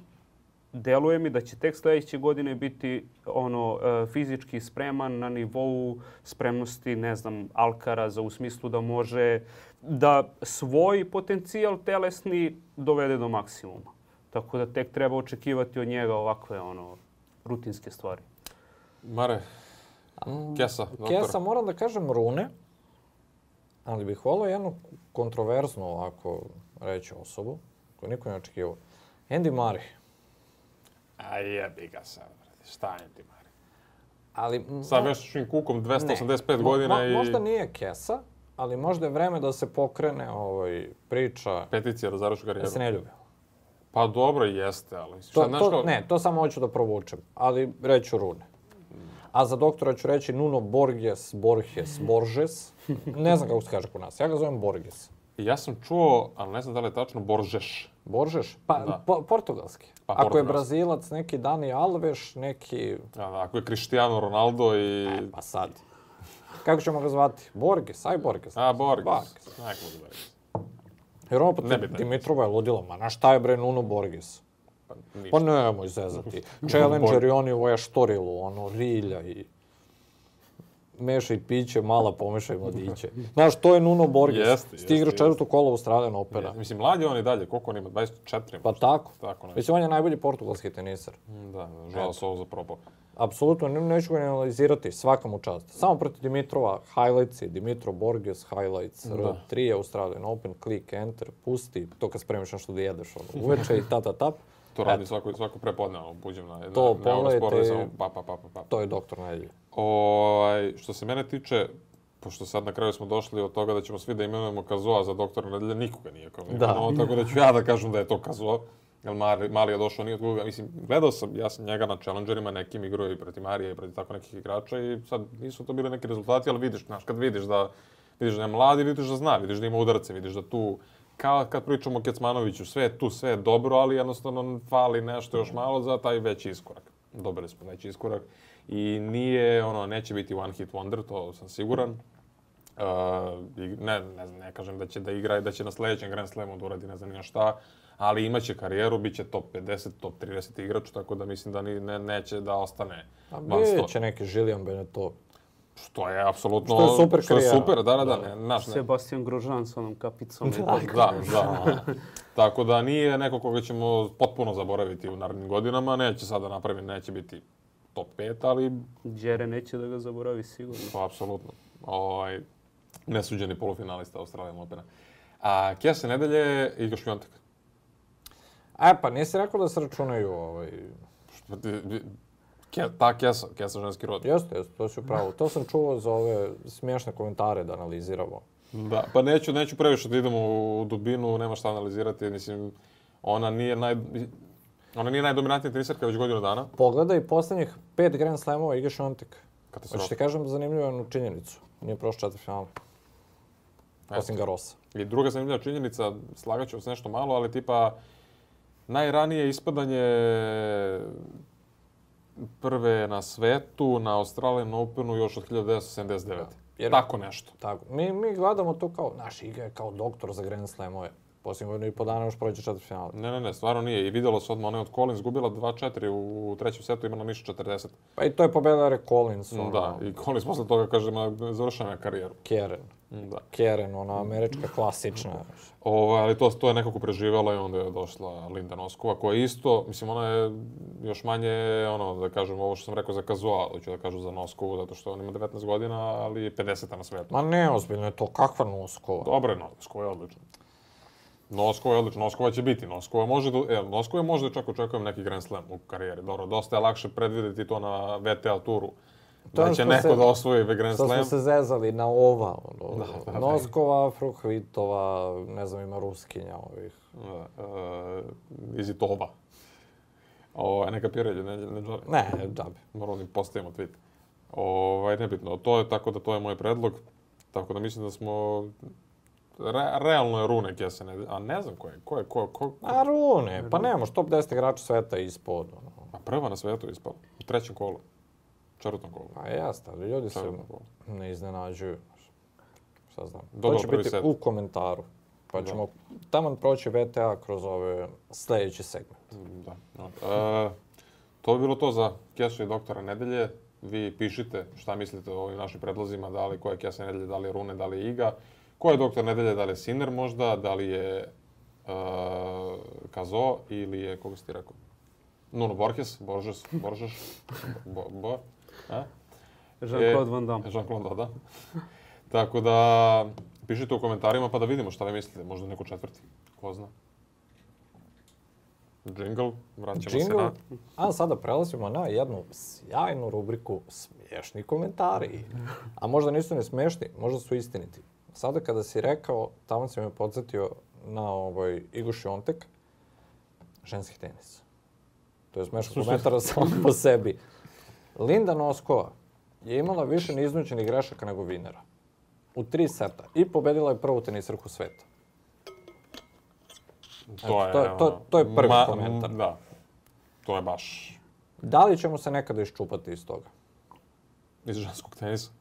deluje mi da će tek sledeće godine biti ono e, fizički spreman na nivou spremnosti, ne znam, Alkara za u smislu da može da svoj potencijal telesni dovede do maksimuma. Tako da tek treba očekivati od njega ovakve ono rutinske stvari. Mare, kesa, doktor. Kesa, moram da kažem rune, ali bih volio jednu kontroverznu ovako reći osobu koju niko ne očekivao. Andy Murray. A jebi ga sad, šta je ti, Mari? Ali, Sa veštačnim kukom 285 ne. godina Mo, i... Možda nije kesa, ali možda je vreme da se pokrene ovaj, priča... Peticija da zarušu karijeru. Da se ne ljubi. Pa dobro jeste, ali... Šta, to, to, Ne, to samo hoću da provučem, ali reću rune. A za doktora ću reći Nuno Borges, Borges, Borges. Ne znam kako se kaže kod nas. Ja ga zovem Borges. Ja sam čuo, ali ne znam da li je tačno, Boržeš. Boržeš? Pa, da. po, portugalski. Pa, ako portugalski. je Brazilac neki Dani Alves, neki... A, da, da, ako je Cristiano Ronaldo i... E, pa sad. Kako ćemo ga zvati? Borges, aj Borges. A, Borges. Borges. Borges. Borges. Jer ono ne Dimitrova je ludilo, ma na šta je bre Nuno Borges? Pa, ništa. pa nemoj zezati. Challenger i oni u Eštorilu, ono, Rilja i mešaj piće, mala pomešaj mladiće. Znaš, to je Nuno Borges. Jeste, Ti igraš četvrto kolo Australian Opera. Jeste. Mislim, mlad je on i dalje, koliko on ima? 24? Pa tako. tako ne. Mislim, on je najbolji portugalski tenisar. Mm, da, da, žao žalost ovo zapropao. Apsolutno, ne, neću ga analizirati, svaka mu čast. Samo protiv Dimitrova, highlights je Dimitro Borges, highlights, da. R3, Australian Open, click, enter, pusti, to kad spremiš nešto da jedeš, ono, uveče i ta, tap, ta. To radi Eto. svako, svako prepodne, ono, buđem na, to na, na sportu, samo pa, pa, pa, pa, pa. To je doktor Nedelje. Ovaj, što se mene tiče, pošto sad na kraju smo došli od toga da ćemo svi da imenujemo Kazoa za doktora Nedelje, nikoga nije kao da. Ono, tako da ću ja da kažem da je to Kazoa. Jer Mali, Mali je došao nije koga. Mislim, gledao sam, ja sam njega na Challengerima, nekim igrao i preti Marije i preti tako nekih igrača i sad nisu to bili neki rezultati, ali vidiš, znaš, kad vidiš da, vidiš da je mladi, vidiš da zna, vidiš da ima udarce, vidiš da tu kao kad pričamo o Kecmanoviću, sve je tu, sve je dobro, ali jednostavno fali nešto još malo za taj veći iskorak. Dobili smo veći iskorak i nije, ono, neće biti one hit wonder, to sam siguran. Uh, ne, ne, znam, ne kažem da će da igra i da će na sledećem Grand Slamu da uradi ne znam ja šta, ali imaće karijeru, bit će top 50, top 30 igrač, tako da mislim da ni, ne, neće da ostane van 100. će neki Žiljan Beneto Što je apsolutno... Što je super karijera. Što je super, da, da, da. da. Ne, naš, ne. Sebastian Gružan sa onom kapicom. Da, da, da, da. Tako da nije neko koga ćemo potpuno zaboraviti u narednim godinama. Neće sada napraviti, neće biti top 5, ali... Đere neće da ga zaboravi sigurno. Pa, apsolutno. Ovaj, nesuđeni polufinalista Australijan Opena. A kjese nedelje i još Jontek. E, pa nisi rekao da se računaju ovaj... Što, Ke, ta pa kesa, kesa ženski rod. Jeste, jeste, to si upravo. To sam čuo za ove smiješne komentare da analiziramo. Da, pa neću, neću previše da idemo u dubinu, nema šta analizirati, mislim, ona nije naj... Ona nije najdominantnija tenisarka već godinu dana. Pogledaj poslednjih pet Grand Slamova Iga Šontek. Katastrofa. Hoćeš da ti kažem zanimljivu jednu činjenicu. Nije prošlo četiri finale. Osim Garosa. I druga zanimljiva činjenica, slagaću vas nešto malo, ali tipa najranije ispadanje prve na svetu, na Australijan Openu još od 1979. Da. Jer, tako nešto. Tako. Mi, mi gledamo to kao, naš igra je kao doktor za Grand Slamove. Poslije godinu i po dana još prođe četiri finale. Ne, ne, ne, stvarno nije. I videlo se odmah, ona je od Collins gubila 2-4 u, u trećem setu, imala miša 40. Pa i to je pobedare Collins. Da, ono. Da, i Collins posle toga kaže, ma, završena je karijeru. Kjeren. Da, Keren, ona američka klasična. Ova, ali to, to je nekako preživjela i onda je došla Linda Noskova, koja je isto, mislim, ona je još manje, ono, da kažem, ovo što sam rekao za Kazua, hoću da kažem za Noskovu, zato što ona ima 19 godina, ali je 50 na svetu. Ma ne, ozbiljno je to, kakva Noskova? Dobro Noskova, je odlično. Noskova je odlično, Noskova će biti, Noskova može, do, da, e, Noskova može da čak očekujem neki Grand Slam u karijeri. Dobro, dosta je lakše predvideti to na VTA turu To da će neko se, da osvoji ve Grand Slam. Što smo se zezali na ova, ono, da, da, da. Noskova, Fruhvitova, ne znam, ima Ruskinja ovih. Da, uh, e, Izitova. O, neka kapiraju, ne, ne džabe. Ne, džabe. Moramo da im postavimo tweet. Ovaj, nebitno, to je tako da to je moj predlog. Tako da mislim da smo Re, realno je Rune Kesene, a ne znam ko je, ko je, ko, ko, ko... A Rune, pa nemaš top 10 igrača sveta ispod. Ono. A prva na svetu ispod, u trećem kolu četvrtom kolo. A pa ja ali ljudi se ne iznenađuju. Šta znam. Dodao to će biti set. u komentaru. Pa da. ćemo tamo proći VTA kroz ove sledeći segment. Da. da. E, to bi bilo to za Kesu i doktora nedelje. Vi pišite šta mislite o ovim našim predlozima, da li koja je Kesa nedelje, da li je Rune, da li je Iga. Ko je doktor nedelje, da li je Sinner možda, da li je e, Kazo ili je, koga si ti rekao? Nuno Borges, Borges, Borges, Bo, Bo. E, Jean-Claude Van Damme. Jean-Claude da. Tako da, pišite u komentarima pa da vidimo šta vi mislite. Možda neko četvrti. Ko zna. Jingle, vraćamo Jingle. se na... A sada prelazimo na jednu sjajnu rubriku smješni komentari. A možda nisu ne smješni, možda su istiniti. Sada kada si rekao, tamo si me podsjetio na ovaj Igor Šiontek, ženski tenis. To je smešan komentar sam po sebi. Linda Noskova je imala više neiznuđenih grešaka nego Vinera. U tri seta. I pobedila je prvu tenisirku sveta. To je, to, to, to je prvi ma, komentar. Da, to je baš... Da li ćemo se nekada iščupati iz toga? Iz ženskog tenisa?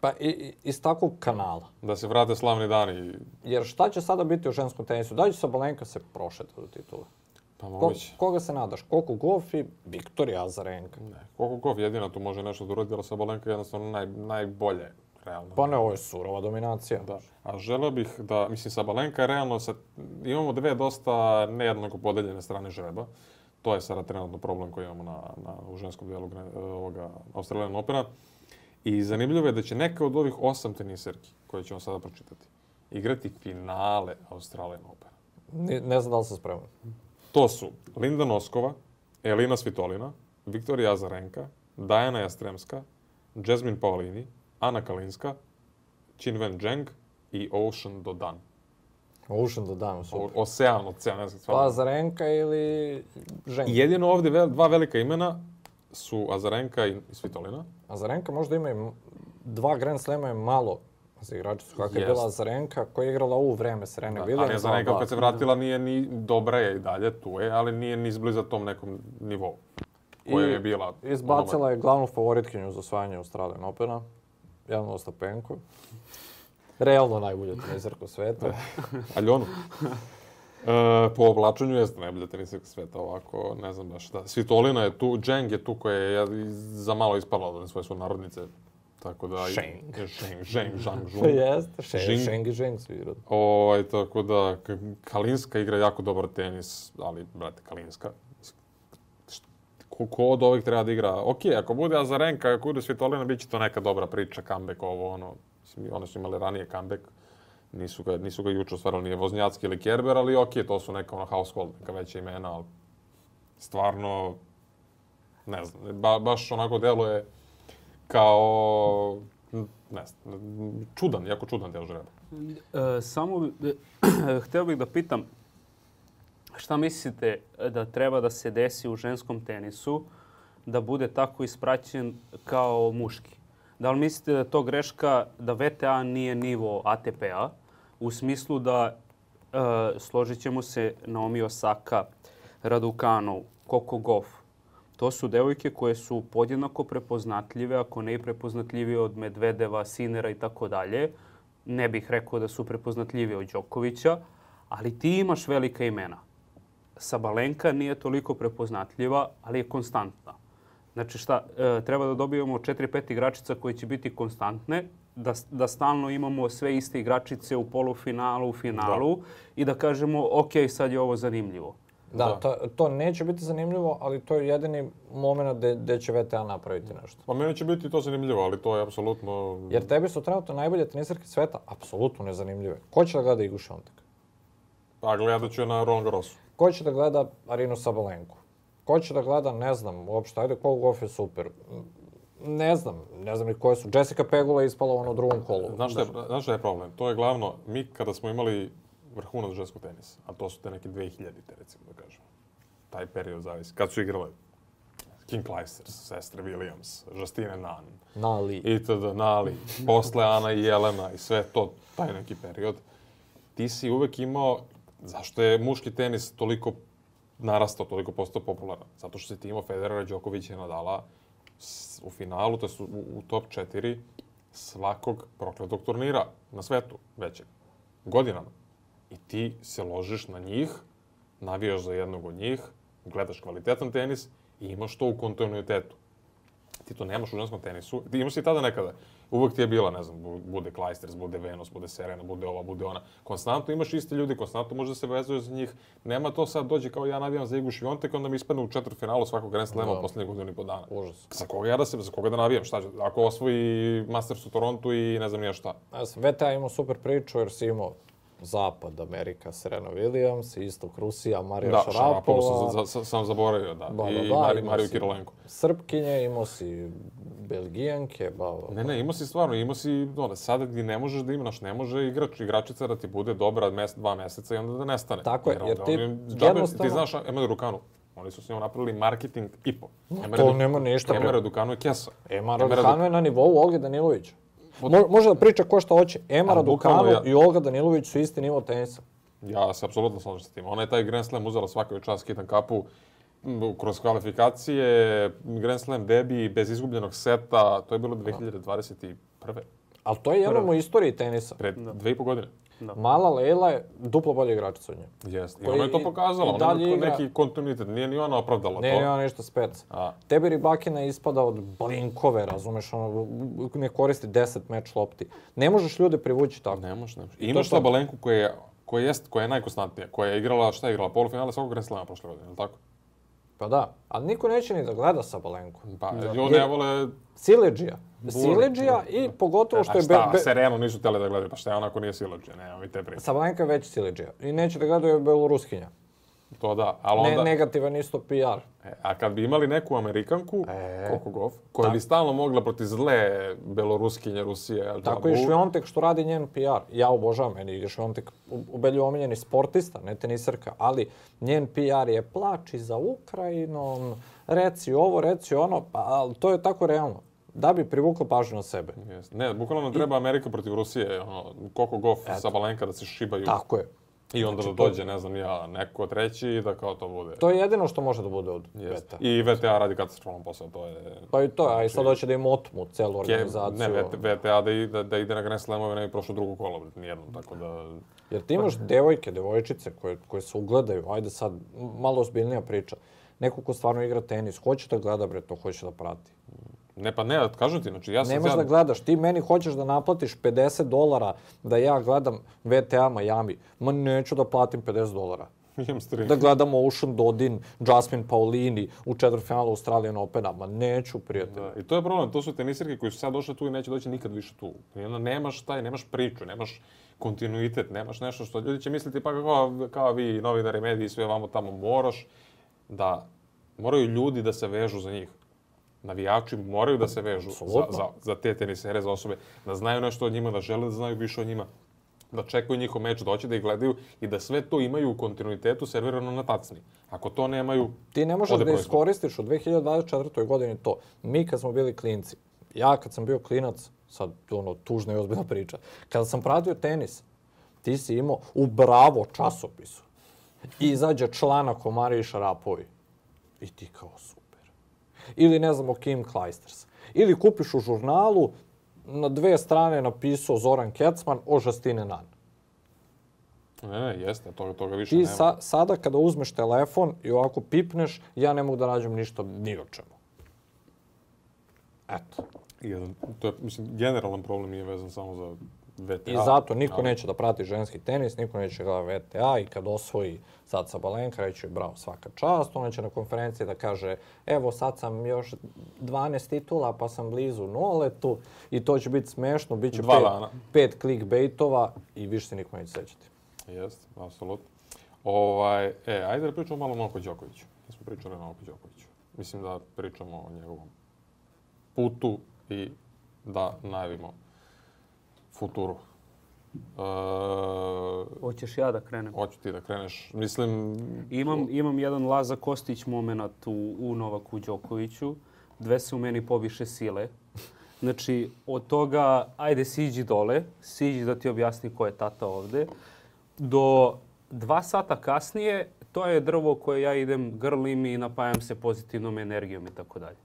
Pa i, i, iz takvog kanala. Da se vrate slavni dani. Jer šta će sada biti u ženskom tenisu? Da li će Sabalenka se prošeta do titule? Pa moguće. Ko, koga se nadaš? Koko Goff i Viktorija Azarenka. Ne, Koko Goff jedina tu može nešto da uradi, ali Sabalenka je jednostavno naj, najbolje. Realno. Pa ne, ovo je surova dominacija. Da. A želeo bih da, mislim, Sabalenka realno, sa, imamo dve dosta nejednako podeljene strane žreba. To je sada trenutno problem koji imamo na, na, u ženskom dijelu ovoga Australijan Opera. I zanimljivo je da će neka od ovih osam teniserki, koje ćemo sada pročitati, igrati finale Australijan Opera. Ne, ne znam da li sam spreman. To su Linda Noskova, Elina Svitolina, Viktorija Azarenka, Dajana Jastremska, Jasmine Paolini, Ana Kalinska, Qinwen Zheng i Ocean Dodan. Ocean Dodan, super. O, ocean, ocean, ne znam. Pa Azarenka ili Zheng. Jedino ovde vel, dva velika imena su Azarenka i Svitolina. Azarenka možda ima i dva Grand Slema je malo za igrače su kakva je bila Zrenka, koja je igrala u vreme Srene da, Williams. Ali Zrenka kad se vratila nije ni dobra je i dalje, tu je, ali nije ni izbliza tom nekom nivou koja je bila. Izbacila je glavnu favoritkinju za osvajanje Australian Opena, Jelena Ostapenko. Realno najbolja tenizarka sveta. Aljonu. E, po oblačenju jeste najbolja tenisarka sveta, ovako, ne znam baš šta. Svitolina je tu, Dženg je tu koja je za malo ispala od svoje su narodnice Tako da... Šeng. E, Šeng, Šeng, Žang, Žung. Jeste, Šeng, Žing. Šeng i Ženg su igrali. Ovaj, tako da, Kalinska igra jako dobar tenis, ali, brate, Kalinska. Ko, ko od ovih treba da igra? Ok, ako bude Azarenka, ako bude Svitolina, bit će to neka dobra priča, comeback, ovo, ono. Mislim, one su imali ranije comeback. Nisu ga, nisu ga juče ostvarali, nije Voznjacki ili Kerber, ali ok, to su neka ono household, neka veća imena, ali stvarno, ne znam, ba, baš onako deluje... je kao ne znam, čudan, jako čudan deo žreba. E, samo e, hteo bih da pitam šta mislite da treba da se desi u ženskom tenisu da bude tako ispraćen kao muški? Da li mislite da to greška da VTA nije nivo ATP-a u smislu da e, složit ćemo se Naomi Osaka, Radukanov, Coco Gauff, to su devojke koje su podjednako prepoznatljive, ako ne i prepoznatljivije od Medvedeva, Sinera i tako dalje. Ne bih rekao da su prepoznatljivije od Đokovića, ali ti imaš velika imena. Sabalenka nije toliko prepoznatljiva, ali je konstantna. Znači šta, e, treba da dobijemo 4-5 igračica koje će biti konstantne, da, da stalno imamo sve iste igračice u polufinalu, u finalu da. i da kažemo ok, sad je ovo zanimljivo. Da, da. To, to neće biti zanimljivo, ali to je jedini moment gdje će VTA napraviti nešto. Pa meni će biti to zanimljivo, ali to je apsolutno... Jer tebi su trenutno najbolje tenisarke sveta apsolutno nezanimljive. Ko će da gleda Igu Šontek? A pa, gledat ću na Ron Garrosu. Ko će da gleda Arinu Sabalenku? Ko će da gleda, ne znam, uopšte, ajde, kog Goff je super. Ne znam, ne znam ni koje su. Jessica Pegula je ispala ono u drugom kolu. Znaš što je, znaš je problem? To je glavno, mi kada smo imali vrhunac ženskog tenisa, a to su te neke 2000-te recimo da kažemo. Taj period zavisi. Kad su igrale King Clijsters, sestre Williams, Justine Nan. Nali. Itd. Nali. Posle Ana i Jelena i sve to, taj neki period. Ti si uvek imao, zašto je muški tenis toliko narastao, toliko postao popularan? Zato što si ti imao Federera, Đokovića i Nadala u finalu, to su u top 4 svakog prokletog turnira na svetu većeg. Godinama i ti se ložiš na njih, navijaš za jednog od njih, gledaš kvalitetan tenis i imaš to u kontinuitetu. Ti to nemaš u ženskom tenisu, ti imaš i tada nekada. Uvek ti je bila, ne znam, bude Kleisters, bude Venus, bude Serena, bude ova, bude ona. Konstantno imaš iste ljudi, konstantno da se vezuje za njih. Nema to sad dođe kao ja navijam za Igu Šviontek, onda mi ispadne u četvrtfinalu svakog Grand Slema no. poslednjih godinu i po dana. Užas. Za koga ja da se, za koga da navijam, šta ću, ako osvoji Masters u Torontu i ne znam nija šta. Ja sam VTA imao super priču jer si imao Zapad, Amerika, Serena Williams, Istok, Rusija, Marija da, Šarapova. Šarapova sam, sam zaboravio, da. Ba, da I da, da Mari, Mariju Kirilenko. Srpkinje, imao si Belgijanke, ba, ba, Ne, ne, imao si stvarno, imao si, ono, sada gdje ne možeš da imaš, ne može igrač, igračica da ti bude dobra mjese, dva mjeseca i onda da nestane. Tako je, jer, jer ti džabe, jednostavno... Ti znaš Emel Rukanu, oni su s njom napravili marketing i po. No, to nema ništa. Emera Dukanu je kesa. Emera Dukanu je na nivou Olge Danilovića. Mo, može da priča ko šta hoće. Ema Radukanov ja... i Olga Danilović su isti nivo tenisa. Ja se apsolutno slažem sa tim. Ona je taj Grand Slam uzela svakoj čas Kitan Kapu kroz kvalifikacije, Grand Slam debi bez izgubljenog seta, to je bilo 2021. Da. Ali to je jednom u istoriji tenisa. Pred da. no. dve i po godine. No. Da. Mala Leila je duplo bolja igračica od nje. Jeste. I ona je to pokazala. Ona je neki kontinuitet. Nije ni ona opravdala Nije to. Nije ona ništa spec. A. Tebi Ribakina ispada od blinkove, razumeš? Ono, ne koristi 10 meč lopti. Ne možeš ljude privući tako. Ne možeš, ne možeš. I imaš to Balenku koja je, koja, jest, koja je najkonstantnija, koja je igrala, šta je igrala, polufinale svakog Grand prošle godine, ili tako? Pa da, ali niko neće ni da gleda Balenku. Pa, da. ne vole... Sileđija. Sileđija da. i pogotovo e, što je... A šta, be, be... se realno nisu tele da gledaju, pa šta je onako nije Sileđija, ne, ovi te priče. Sabalenka je već Sileđija i neće da gledaju Beloruskinja. To da, ali onda... Ne, negativan isto PR. E, a kad bi imali neku Amerikanku, e, Coco Goff, koja bi stalno mogla protiv zle Beloruskinje, Rusije, Al da, Tako i Šviontek što radi njen PR. Ja obožavam, meni je Šviontek u omiljeni sportista, ne tenisarka, ali njen PR je plači za Ukrajinom, reci ovo, reci ono, pa, ali to je tako realno da bi privuklo pažnju na sebe. Yes. Ne, bukvalno nam treba I... Amerika protiv Rusije, ono, koliko gof sa Balenka da se šibaju. Tako je. I onda znači, da dođe, to... ne znam ja, neko treći i da kao to bude... To je jedino što može da bude od yes. VTA. I VTA radi katastrofalno posao, to je... Pa i to, a i znači, sad hoće da im otmu celu organizaciju. Ne, VTA da, i, da, da ide na Grand Slamove, ne bi prošlo drugo kolo, nijednom, tako da... Jer ti imaš devojke, devojčice koje, koje se ugledaju, ajde sad, malo ozbiljnija priča. Neko ko stvarno igra tenis, hoće da gleda, bre, to hoće da prati. Ne, pa ne, kažem ti, znači ja sam... Ne možeš da gledaš, ti meni hoćeš da naplatiš 50 dolara da ja gledam VTA Miami. Ma neću da platim 50 dolara. da gledam Ocean Dodin, Jasmine Paolini u četvrfinalu Australian Opena. Ma neću, prijatelj. Da, I to je problem, to su tenisirke koji su sad došle tu i neće doći nikad više tu. I onda nemaš taj, nemaš priču, nemaš kontinuitet, nemaš nešto što ljudi će misliti pa kao, kao vi novinari, mediji, sve vamo tamo moraš da moraju ljudi da se vežu za njih navijači moraju da se pa, vežu za, za, za te tenisere, za osobe, da znaju nešto o njima, da žele da znaju više o njima, da čekaju njihov meč, doći da ih gledaju i da sve to imaju u kontinuitetu servirano na tacni. Ako to nemaju... Ti ne možeš da iskoristiš u 2024. godini to. Mi kad smo bili klinci, ja kad sam bio klinac, sad ono, tužna i ozbiljna priča, kada sam pratio tenis, ti si imao u Bravo časopisu i izađe članak o Mariji Šarapovi. I ti kao su Ili ne znamo Kim Kleisters. Ili kupiš u žurnalu, na dve strane napisao Zoran Kecman o Žastine Nan. Ne, ne, jeste, toga, toga više Ti nema. Sa, sada kada uzmeš telefon i ovako pipneš, ja ne mogu da nađem ništa ni o čemu. Eto. Jedan, to je, mislim, generalan problem nije vezan samo za VTA. I zato niko ali... neće da prati ženski tenis, niko neće da gleda VTA i kad osvoji sad Sabalenka, reći bravo svaka čast, ona će na konferenciji da kaže evo sad sam još 12 titula pa sam blizu noletu i to će biti smešno, bit će pet, dana. pet clickbaitova i više se niko neće sećati. Jeste, apsolutno. Ovaj, e, ajde da pričamo malo o Novko Đokoviću. Mi da smo pričali o Novko Đokoviću. Mislim da pričamo o njegovom putu i da najavimo futuru. Uh, Hoćeš ja da krenem? Hoću ti da kreneš. Mislim... Imam, imam jedan Laza Kostić moment u, u Novaku Đokoviću. Dve se u meni poviše sile. Znači, od toga, ajde siđi dole, siđi da ti objasni ko je tata ovde, do dva sata kasnije, to je drvo koje ja idem grlim i napajam se pozitivnom energijom i tako dalje.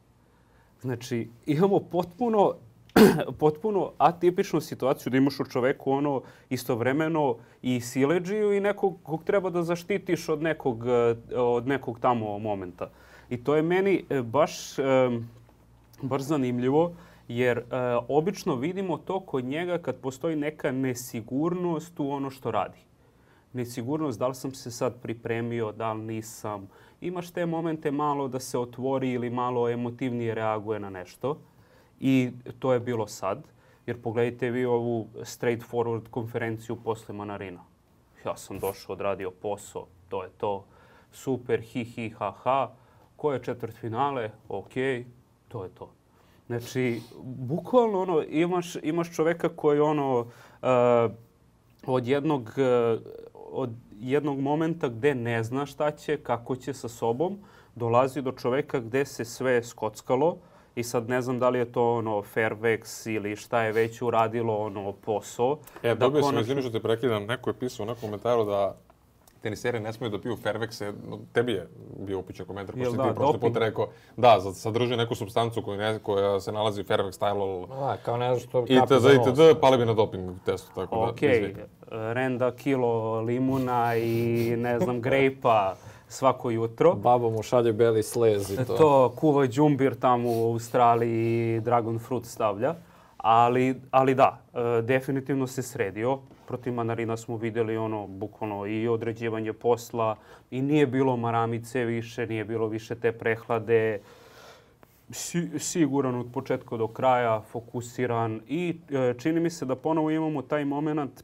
Znači, imamo potpuno potpuno atipičnu situaciju da imaš u čoveku ono istovremeno i sileđiju i nekog kog treba da zaštitiš od nekog, e, od nekog tamo momenta. I to je meni e, baš, e, baš zanimljivo jer obično vidimo to kod njega kad postoji neka nesigurnost u ono što radi nesigurnost, da li sam se sad pripremio, da li nisam. Imaš te momente malo da se otvori ili malo emotivnije reaguje na nešto. I to je bilo sad, jer pogledajte vi ovu straightforward konferenciju posle Manarina. Ja sam došao, odradio posao, to je to, super, hi, hi, ha, ha, ko je četvrt finale, ok, to je to. Znači, bukvalno ono, imaš, imaš čoveka koji ono, uh, od jednog, uh, od jednog momenta gde ne zna šta će, kako će sa sobom, dolazi do čoveka gde se sve skockalo, I sad ne znam da li je to ono Fairvex ili šta je već uradilo ono posao. E, da dobio konačno... sam, izvini što te prekidam, neko je pisao u nekom komentaru da tenisere ne smiju da piju Fairvexe, tebi je bio upićen komentar, pošto da, ti da, prošli put rekao, da, sadrži neku substancu koju ne, koja se nalazi u Fairvex Tylol. A, kao ne znam što kapi itd, za da, pali bi na doping testu, tako okay. da, izvini. Renda kilo limuna i, ne znam, grejpa svako jutro. Baba mu šalje beli slez i to. To kuva džumbir tamo u Australiji i dragon fruit stavlja. Ali, ali da, e, definitivno se sredio. Protiv Manarina smo videli ono, bukvalno i određivanje posla i nije bilo maramice više, nije bilo više te prehlade. Si, siguran od početka do kraja, fokusiran i e, čini mi se da ponovo imamo taj moment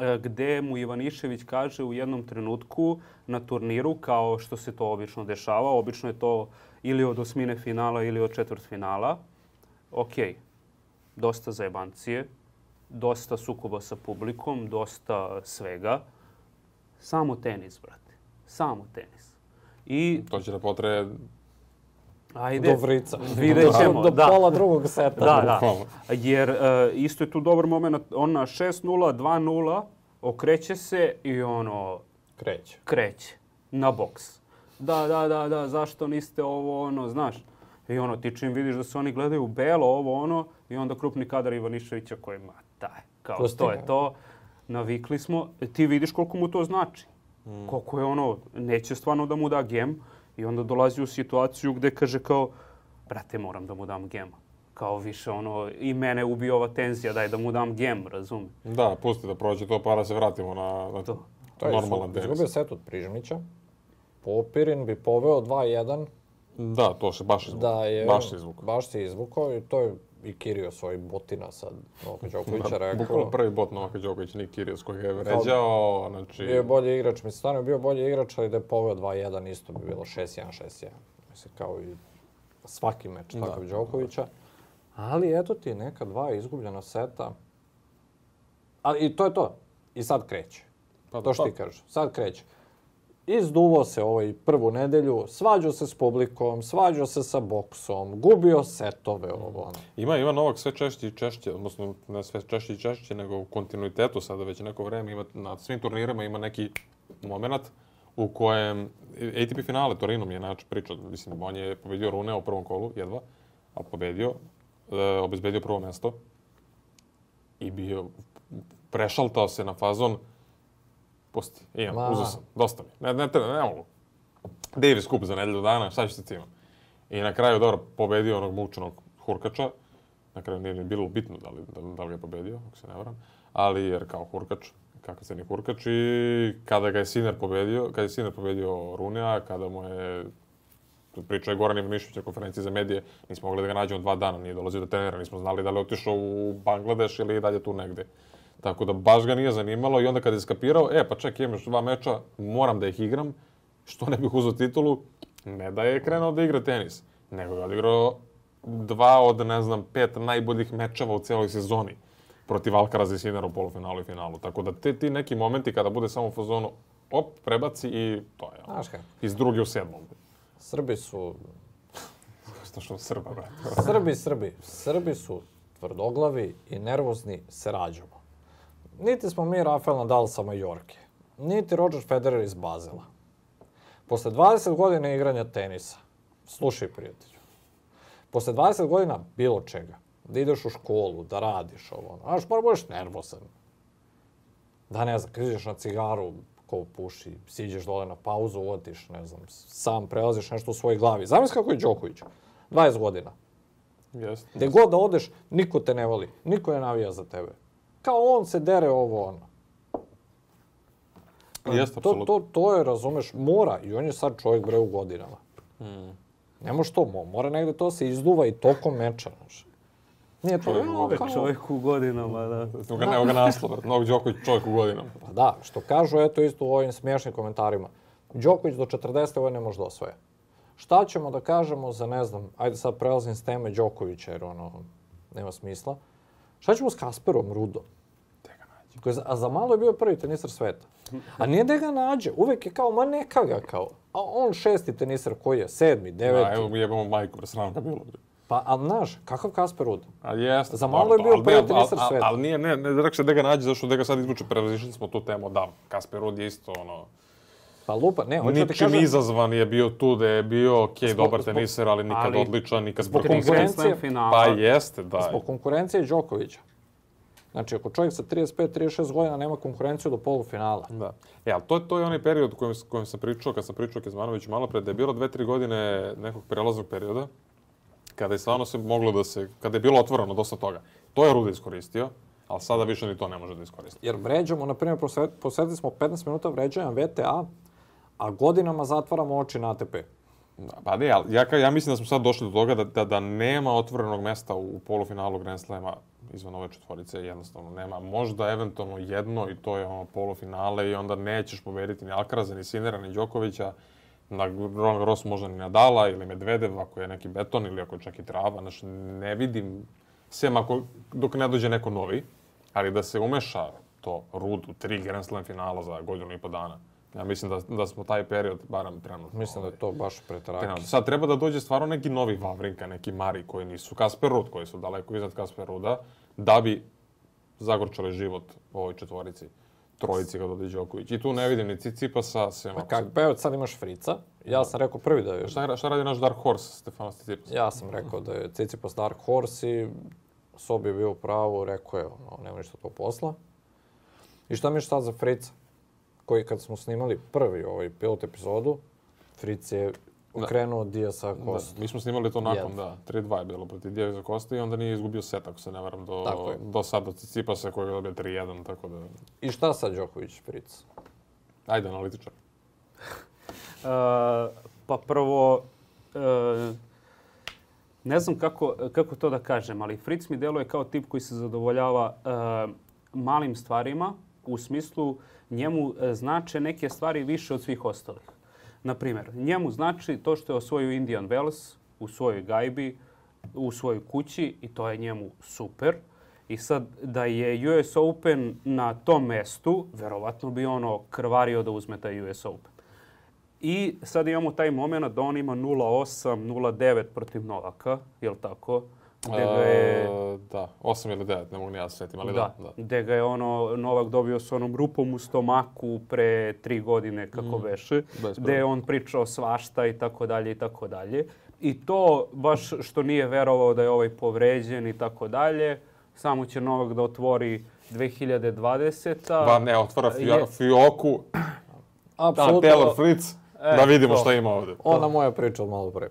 E, gde mu Ivanišević kaže u jednom trenutku na turniru, kao što se to obično dešava, obično je to ili od osmine finala ili od četvrt finala, ok, dosta zajebancije, dosta sukoba sa publikom, dosta svega, samo tenis, brate, samo tenis. I to će da potrebe Ajde, do vrica. Vidjet ćemo. Do, do da. pola drugog seta. Da, da. Jer uh, isto je tu dobar moment. Ona 6-0, 2-0, okreće se i ono... Kreće. Kreće. Na boks. Da, da, da, da, zašto niste ovo, ono, znaš. I ono, ti čim vidiš da se oni gledaju belo, ovo, ono, i onda krupni kadar Ivaniševića koji, ma, taj, kao, Pustim. to je to. Navikli smo. Ti vidiš koliko mu to znači. Mm. Koliko je ono, neće stvarno da mu da gem I onda dolazi u situaciju gde kaže kao, brate, moram da mu dam gema. Kao više ono, i mene ubi ova tenzija, daj da mu dam gem, razumije. Da, pusti da prođe to, para da se vratimo na, na to. To je normalan tenis. Izgubio set od Prižmića, Popirin bi poveo 2-1. Da, to se baš izvukao. Da je, baš se izvukao. Baš se izvukao i to je i Kirios ovaj botina sad Novaka Đokovića rekao. Bukvalo prvi bot Novaka Đoković, ni Kirios koji je vređao. Znači... Bio je bolji igrač, mislim, stvarno bio bolji igrač, ali da je poveo 2-1 isto bi bilo 6-1, 6-1. Mislim, kao i svaki meč takav da, da, da. Đokovića. Ali eto ti neka dva izgubljena seta. Ali i to je to. I sad kreće. Pa, to što pa. ti kažeš. Sad kreće. Izduvo se ovaj prvu nedelju, svađao se s publikom, svađao se sa boksom, gubio setove ovo ono. Ima Ivan Novak sve češće i češće, odnosno ne sve češće i češće, nego u kontinuitetu sada već neko vreme ima, na svim turnirama ima neki moment u kojem ATP finale Torino mi je način priča, mislim, on je pobedio Rune u prvom kolu, jedva, ali pobedio, e, obezbedio prvo mesto i bio, prešaltao se na fazon, Pusti, imam, Ma. uzao sam, dosta mi. Ne, ne, ne, ne mogu. Davis kup za nedelju dana, šta ćete ti imam? I na kraju, dobro, pobedio onog mučenog Hurkača. Na kraju nije bilo bitno da li, da, da li je pobedio, ako se ne varam. Ali jer kao Hurkač, kakav se ni Hurkač i kada ga je Siner pobedio, kada je Siner pobedio Runea, kada mu je pričao je Goran Ivanišević na konferenciji za medije, nismo mogli da ga nađemo dva dana, nije dolazio da trenera, nismo znali da li je otišao u Bangladeš ili dalje tu negde. Tako da baš ga nije zanimalo i onda kada je skapirao, e pa čekaj, imam još dva meča, moram da ih igram, što ne bih uzao titulu, ne da je krenuo da igra tenis, nego je odigrao dva od, ne znam, pet najboljih mečeva u celoj sezoni protiv Alcaraz i Sinera u polufinalu i finalu. Tako da te, ti neki momenti kada bude samo u fazonu, op, prebaci i to je. Znaš kako? Iz druge u sedmom. Srbi su... što što Srba, brate. Srbi, Srbi. Srbi su tvrdoglavi i nervozni, se rađamo. Niti smo mi Rafael Nadal sa Majorke, niti Roger Federer iz Bazela. Posle 20 godina igranja tenisa, slušaj prijatelju, posle 20 godina bilo čega, da ideš u školu, da radiš ovo, znaš, mora da budeš nervosan. Da ne znam, kad na cigaru, ko puši, siđeš dole na pauzu, otiš, ne znam, sam prelaziš nešto u svojoj glavi. Zamisli kako je Đoković, 20 godina. Jeste. Gde god da odeš, niko te ne voli, niko ne navija za tebe kao on se dere ovo ono. Pa Jeste, to, to, to je, razumeš, mora. I on je sad čovjek bre u godinama. Mm. Ne može to, mora negde to da se izduva i tokom meča. Znaš. Nije to čovjek, je kao... čovjek u godinama, da. Evo ga, evo ga naslova, Novak Đoković čovjek u godinama. Pa da, što kažu, eto isto u ovim smiješnim komentarima. Đoković do 40. ovo ne može da osvoje. Šta ćemo da kažemo za, ne znam, ajde sad prelazim s teme Đokovića, jer ono, nema smisla. Šta ćemo s Kasperom Rudom? Da koji, a za malo je bio prvi tenisar sveta. A nije da ga nađe, uvek je kao, ma neka ga kao. A on šesti tenisar koji je, sedmi, deveti. Da, evo jebamo majku, sram ga bilo. Pa, a znaš, kakav Kasper Ruud? A jeste. Za malo je pa, bio ali, prvi tenisar sveta. Ali nije, ne, ne, rekao se da ga nađe, zašto da ga sad izvuče, prerazišli smo tu temu, da, Kasper Ruud je isto, ono, Pa lupa, ne, hoću da kažem... izazvan je bio tu da je bio, ok, zbog, dobar teniser, ali nikad ali, odličan, nikad... Zbog konkurencije... Pa jeste, da. Zbog konkurencije Đokovića. Znači, ako čovjek sa 35-36 godina nema konkurenciju do polufinala. Da. E, ali to, to je onaj period kojim, kojim sam pričao, kad sam pričao o Kezmanoviću malo pre, da je bilo 2-3 godine nekog prelaznog perioda, kada je stvarno se moglo da se, kada je bilo otvoreno dosta toga. To je Ruda iskoristio, ali sada više ni to ne može da iskoristi. Jer vređamo, na primjer, posvetili smo 15 minuta vređanja VTA, a godinama zatvaramo oči na ATP. Da, pa ne, ja, ja mislim da smo sad došli do toga da, da, da nema otvorenog mesta u polufinalu Grand Slema izvan ove četvorice, jednostavno nema. Možda eventualno jedno i to je ono polufinale i onda nećeš pobediti ni Alcaraza, ni Sinera, ni Đokovića, na Roland Garros možda ni Nadala ili Medvedev ako je neki beton ili ako je čak i trava. Znači, ne vidim, sem ako, dok ne dođe neko novi, ali da se umeša to rud u tri Grand Slam finala za godinu i po dana Ja mislim da, da smo taj period, barem trenutno... Mislim da je ovaj, to baš pretraki. Sad treba da dođe stvarno neki novi Vavrinka, neki Mari koji nisu Kasper Rud, koji su daleko iznad Kasper Ruda, da bi zagorčali život ovoj četvorici trojici kad dođe Joković. I tu ne vidim ni Cicipasa, sve Pa kak, pa evo sad imaš Frica. Ja da. sam rekao prvi da je... Šta, šta radi naš Dark Horse, Stefanos Cicipas? Ja sam rekao da je Cicipas Dark Horse i Sobi je bio pravo, rekao je, ono, nema ništa to posla. I šta mi je šta za Frica? koji kad smo snimali prvi ovaj pilot epizodu, Fritz je da. okrenuo da. Dijasa Kosta. Da, mi smo snimali to nakon, da. 3-2 je bilo protiv Dijasa Kosta i onda nije izgubio set, ako se ne varam, do, dakle. do sad od Cicipasa koji je dobio 3-1, tako da... I šta sa Đoković, Fritz? Ajde, analitičar. Uh, pa prvo, uh, ne znam kako, kako to da kažem, ali Fritz mi deluje kao tip koji se zadovoljava uh, malim stvarima u smislu njemu e, znače neke stvari više od svih ostalih. Naprimer, njemu znači to što je osvojio Indian Wells u svojoj gajbi, u svojoj kući i to je njemu super. I sad da je US Open na tom mestu, verovatno bi ono krvario da uzme taj US Open. I sad imamo taj moment da on ima 0.8, 0.9 protiv Novaka, je jel tako? Gde ga je... E, da, 8 ili 9, ne mogu ni ja svetim, ali da. da, da. Gde ga je ono, Novak dobio sa onom rupom u stomaku pre tri godine, kako mm. veše. Gde je on pričao svašta i tako dalje i tako dalje. I to, baš što nije verovao da je ovaj povređen i tako dalje, samo će Novak da otvori 2020. Ba ne, otvara fio, je... Fioku, Absolutno. da, Taylor Fritz, e, da vidimo to. šta ima ovde. Ona moja priča od malo pre.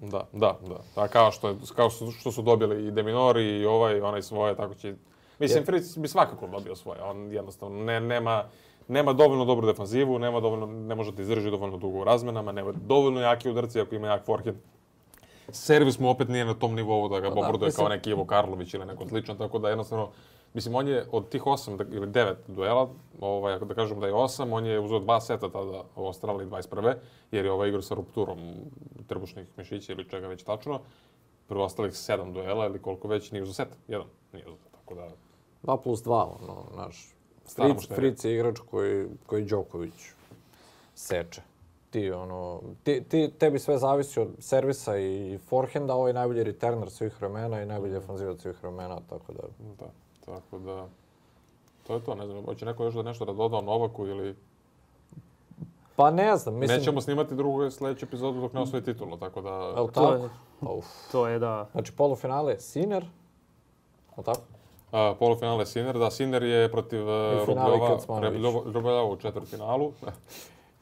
Da, da, da. A kao što, je, kao što su dobili i Deminori i ovaj, onaj svoje, tako će... Mislim, je... Fritz bi svakako dobio svoje. On jednostavno ne, nema, nema dovoljno dobru defanzivu, nema dovoljno, ne može da izdrži dovoljno dugo u razmenama, nema dovoljno jake udarci ako ima jak forehand. Servis mu opet nije na tom nivou da ga pa da, bombarduje kao neki Ivo Karlović ili neko slično, tako da jednostavno Mislim, on je od tih osam da, ili devet duela, ovaj, ako da kažem da je osam, on je uzeo dva seta tada u Australiji 21. jer je ovaj igra sa rupturom trbušnih mišića ili čega već tačno. Prvo ostalih sedam duela ili koliko već nije uzeo set. Jedan nije uzeo, tako da... 2 plus 2, ono, znaš. Fric, Fric je igrač koji, koji Đoković seče. Ti, ono, ti, ti, tebi sve zavisi od servisa i forehanda, ovo je najbolji returner svih vremena i najbolji defanzivac mhm. svih vremena, tako da... da. Tako da, to je to, ne znam, hoće neko još da nešto da doda o Novaku ili... Pa ne znam, mislim... Nećemo snimati drugu sledeću epizodu dok ne osvoji titulu, tako da... El, to, je, to je, da... Znači, polufinale je Sinner, ali tako? A, polufinale Sinner, da, Sinner je protiv e, Rubljova u četvrtfinalu.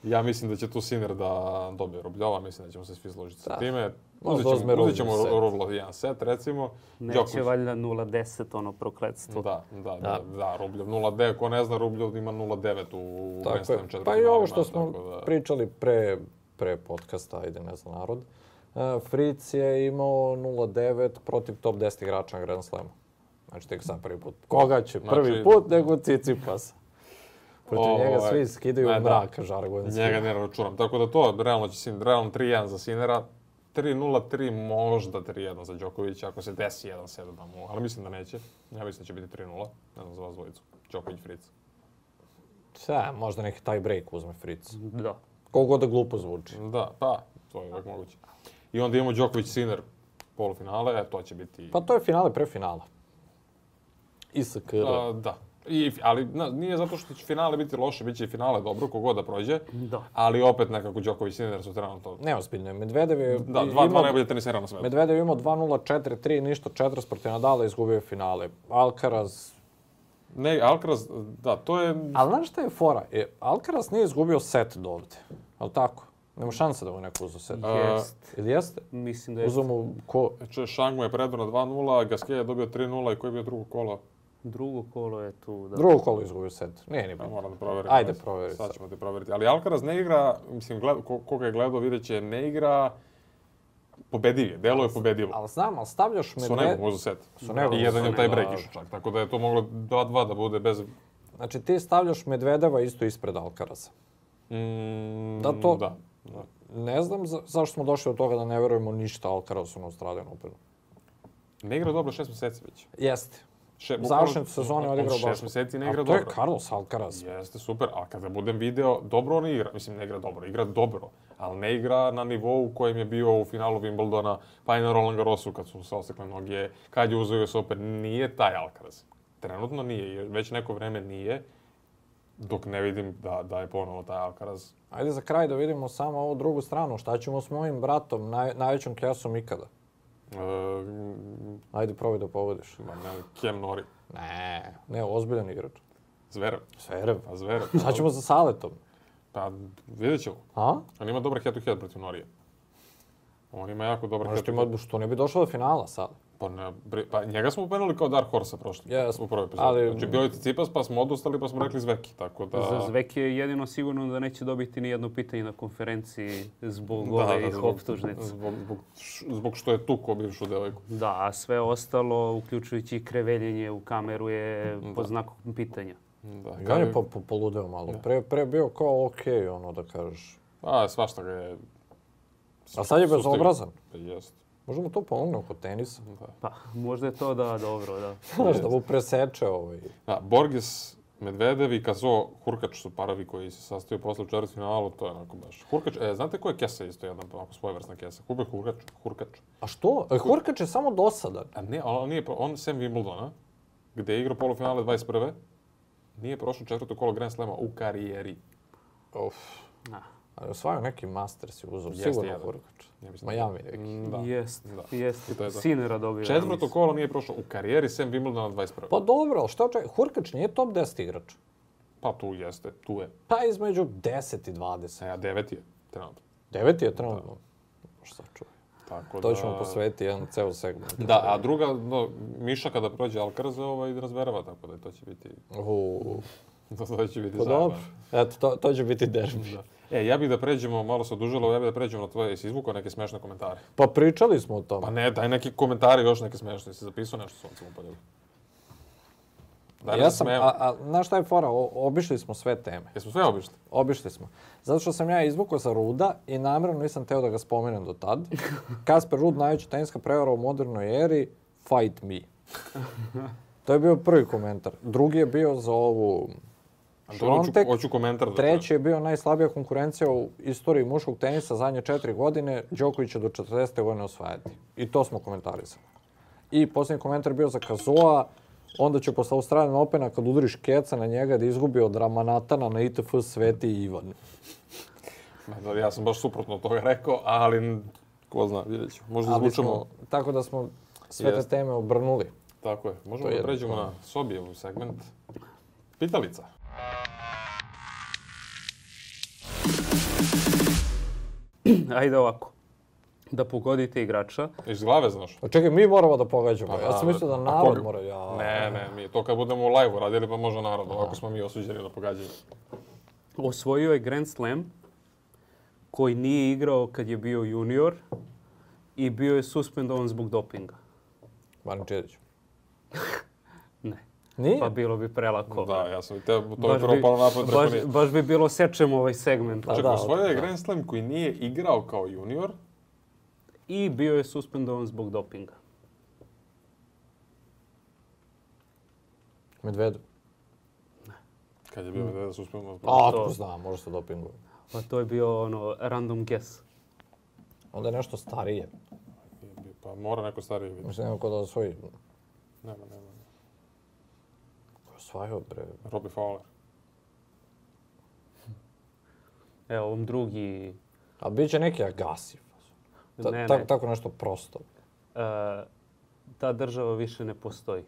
Ja mislim da će tu Sinner da dobije Rubljova, mislim da ćemo se svi složiti sa da. time. Uzet ćemo, uzet ćemo Rubla jedan set, recimo. Neće Djokovic. valjda 0-10, ono prokletstvo. Da, da, da, da, da Rubljov 0-9, ko ne zna, Rubljov ima 0-9 u Grand Slam četvrtima. Pa i ovo što smo da... pričali pre, pre podcasta, ajde ne zna narod, uh, Fritz je imao 0-9 protiv top 10 igrača na Grand Slamu. Znači, tek sam prvi put. Koga će prvi znači, put nego Cicipas? Protiv o, njega ovaj, svi skidaju u e, da, mraka da. Njega ne računam. Tako da to, realno će Sinner, realno 3-1 za Sinera, 3-0-3, možda 3-1 za Đokovića, ako se desi 1-7 da mu, ali mislim da neće. Ja mislim da će biti 3-0, ne znam za vas dvojicu. Đoković, Fritz. Sve, možda neki taj break uzme Fritz. Da. Koliko da glupo zvuči. Da, pa, to je uvek moguće. I onda imamo Đoković Sinner polufinale, to će biti... Pa to je finale pre finala. ISKR. Da, da, I, ali na, nije zato što će finale biti loše, bit će i finale dobro, kogod da prođe. Da. Ali opet nekako Đoković i Sinner su trenutno... Neozbiljno je. Medvedev je... Da, dva, dva najbolje tenisera na svetu. Medvedev je imao 2-0, 4-3, ništa, 4 protiv Nadala izgubio finale. Alcaraz... Ne, Alcaraz, da, to je... Ali znaš šta je fora? E, Alcaraz nije izgubio set do ovde, ali tako? Nema šanse da mu neko uzu set. Jest. Ili jeste? Mislim da jeste. Uzu mu ko... Čuje, Shang mu je predao 2-0, Gasquet je dobio 3-0 i koji je bio drugo kolo? Drugo kolo je tu. Da... Drugo kolo izgubio set. Nije ni Moram da proverim. Ajde, proveri. Sad ćemo te proveriti. Ali Alcaraz ne igra, mislim, gled, ko, koga je gledao vidjet će, ne igra pobediv je, delo je pobedivo. Ali znam, ali stavljaš Medvedev... Su nego možda set. Su nego. I jedan je taj break išao čak, tako da je to moglo 2-2 da bude bez... Znači ti stavljaš Medvedeva isto ispred Alcaraza. Mm, da to... Da. da. Ne znam za, zašto smo došli do toga da ne verujemo ništa Alcarazu na Australijan Openu. Ne igra dobro šest meseci već. Jeste. Še, završen sezoni odigrao dobro. Šest meseci ne igra dobro. A to je Carlos Alcaraz. Jeste, super. A kada budem video, dobro on igra. Mislim, ne igra dobro. Igra dobro. Ali ne igra na nivou u kojem je bio u finalu Wimbledona, pa i na Roland Garrosu kad su se osekle noge, kad je uzeo se opet. Nije taj Alcaraz. Trenutno nije. Već neko vreme nije dok ne vidim da, da je ponovo taj Alcaraz. Ajde za kraj da vidimo samo ovu drugu stranu. Šta ćemo s mojim bratom, naj, najvećom kljasom ikada? Uh, Ajde, probaj da povodiš. Ma ne, Kem Nori. Ne, ne, ozbiljan igrač. Zverev. Zverev. A pa Zverev. Sad znači ćemo sa Saletom. Pa, vidjet ćemo. A? On ima dobar head to head protiv Norije. On ima jako dobar head to head. što ne bi došao do finala, Salet. Pa, ne, pa njega smo upenuli kao Dark Horse-a prošli yes. u prvoj epizodi. Ali, znači bio je Cicipas pa smo odustali pa smo rekli Zveki. Tako da... Za Zveki je jedino sigurno da neće dobiti ni jedno pitanje na konferenciji zbog da, ove da, optužnice. Zbog, zbog, zbog, što je tu ko bivšu devojku. Da, a sve ostalo, uključujući i kreveljenje u kameru je da. pod znakom pitanja. Da, Gan je pa, pa poludeo malo. Da. Pre, pre bio kao okej, okay, ono da kažeš. A, svašta ga je... A sad je bezobrazan. Pa Jeste. Možemo to pomogne oko tenisa. Da. Pa, možda je to da, dobro, da. Znaš, da mu preseče ovaj. Da, Borges, Medvedev i Kazo, Hurkač su paravi koji se sastoju posle u četvrt finalu, to je onako baš. Hurkač, e, znate ko je Kesa isto jedan, onako svojevrsna Kesa? Hube Hurkač, Hurkač. A što? E, Hurkač je samo dosadan. A ne, on, nije, on sem Wimbledona, gde je igrao polufinale 21. Nije prošao četvrto kolo Grand Slema u karijeri. Of. Ah. Ali osvajao neki master si uzao, Jeste sigurno jedan. Furkač. Miami neki. Mm, da. Jest, da. jest. I to je to. Sinera dobio. Četvrto kolo nije prošlo u karijeri, sem Wimbledona 21. Pa dobro, ali šta čekaj, Hurkač nije top 10 igrač. Pa tu jeste, tu je. Pa između 10 i 20. Ja, e, deveti je trenutno. Deveti je da. trenutno. Šta čuj. Tako to da... ćemo posvetiti jedan ceo segment. Da, a druga, no, Miša kada prođe Alcaraz ovaj razberava, tako da to će biti... Uh. to će biti pa zajedno. dobro, eto, to, to će biti derbi. Da. E, ja bih da pređemo, malo se odužilo, ja bih da pređemo na tvoje, jesi izvukao neke smešne komentare? Pa pričali smo o tome. Pa ne, daj neki komentari još neke smešne, jesi zapisao nešto sunce mu podelio? Da ja sam, a, a, znaš šta je fora, o, obišli smo sve teme. Jesmo sve obišli? Obišli smo. Zato što sam ja izvukao sa Ruda i namjerno nisam teo da ga spomenem do tad. Kasper Rud, najveća teniska prevara u modernoj eri, fight me. to je bio prvi komentar. Drugi je bio za ovu Šlontek, hoću komentar da treći je bio najslabija konkurencija u istoriji muškog tenisa zadnje četiri godine. Đoković će do 40. godine osvajati. I to smo komentarisali. I posljednji komentar bio za Kazoa. Onda će posle Australijan Opena, kad udariš keca na njega, da izgubi od Ramanatana na ITF Sveti Ivan. ja sam baš suprotno toga rekao, ali ko zna, vidjet ćemo. Možda ali izvučemo... Smo, tako da smo sve te teme obrnuli. Tako je. Možemo da pređemo na sobijevu segment. Pitalica. Ajde ovako da pogodite igrača. Iz glave znaš. A pa čekaj, mi moramo da pogađamo. ja sam pa da. mislio da narod mora. Ja. Ne, ne, mi to kad budemo u live-u radili pa može narod. Ovako da. smo mi osuđeni da pogađamo. Osvojio je Grand Slam koji nije igrao kad je bio junior i bio je suspendovan zbog dopinga. Marin Čedić. Nije. Pa bilo bi prelako. Da, ja sam i te, to baš je prvo palo napad. Baš, baš bi bilo sečem ovaj segment. Pa, Čekaj, osvojio da. je Grand Slam koji nije igrao kao junior. I bio je suspendovan zbog dopinga. Medvedu. Ne. Kad je bio mm. Medveda suspendovan zbog dopinga? A, pa to znam, možda sa dopingom. Pa to je bio ono, random guess. Onda je nešto starije. Pa mora neko starije biti. Mislim, nema ko da osvoji. Nema, nema osvajao, bre? Robbie Fowler. Evo, on drugi... A bit će neki Agassi. Ta, ne, ta, ne. Tako nešto prosto. E, ta država više ne postoji.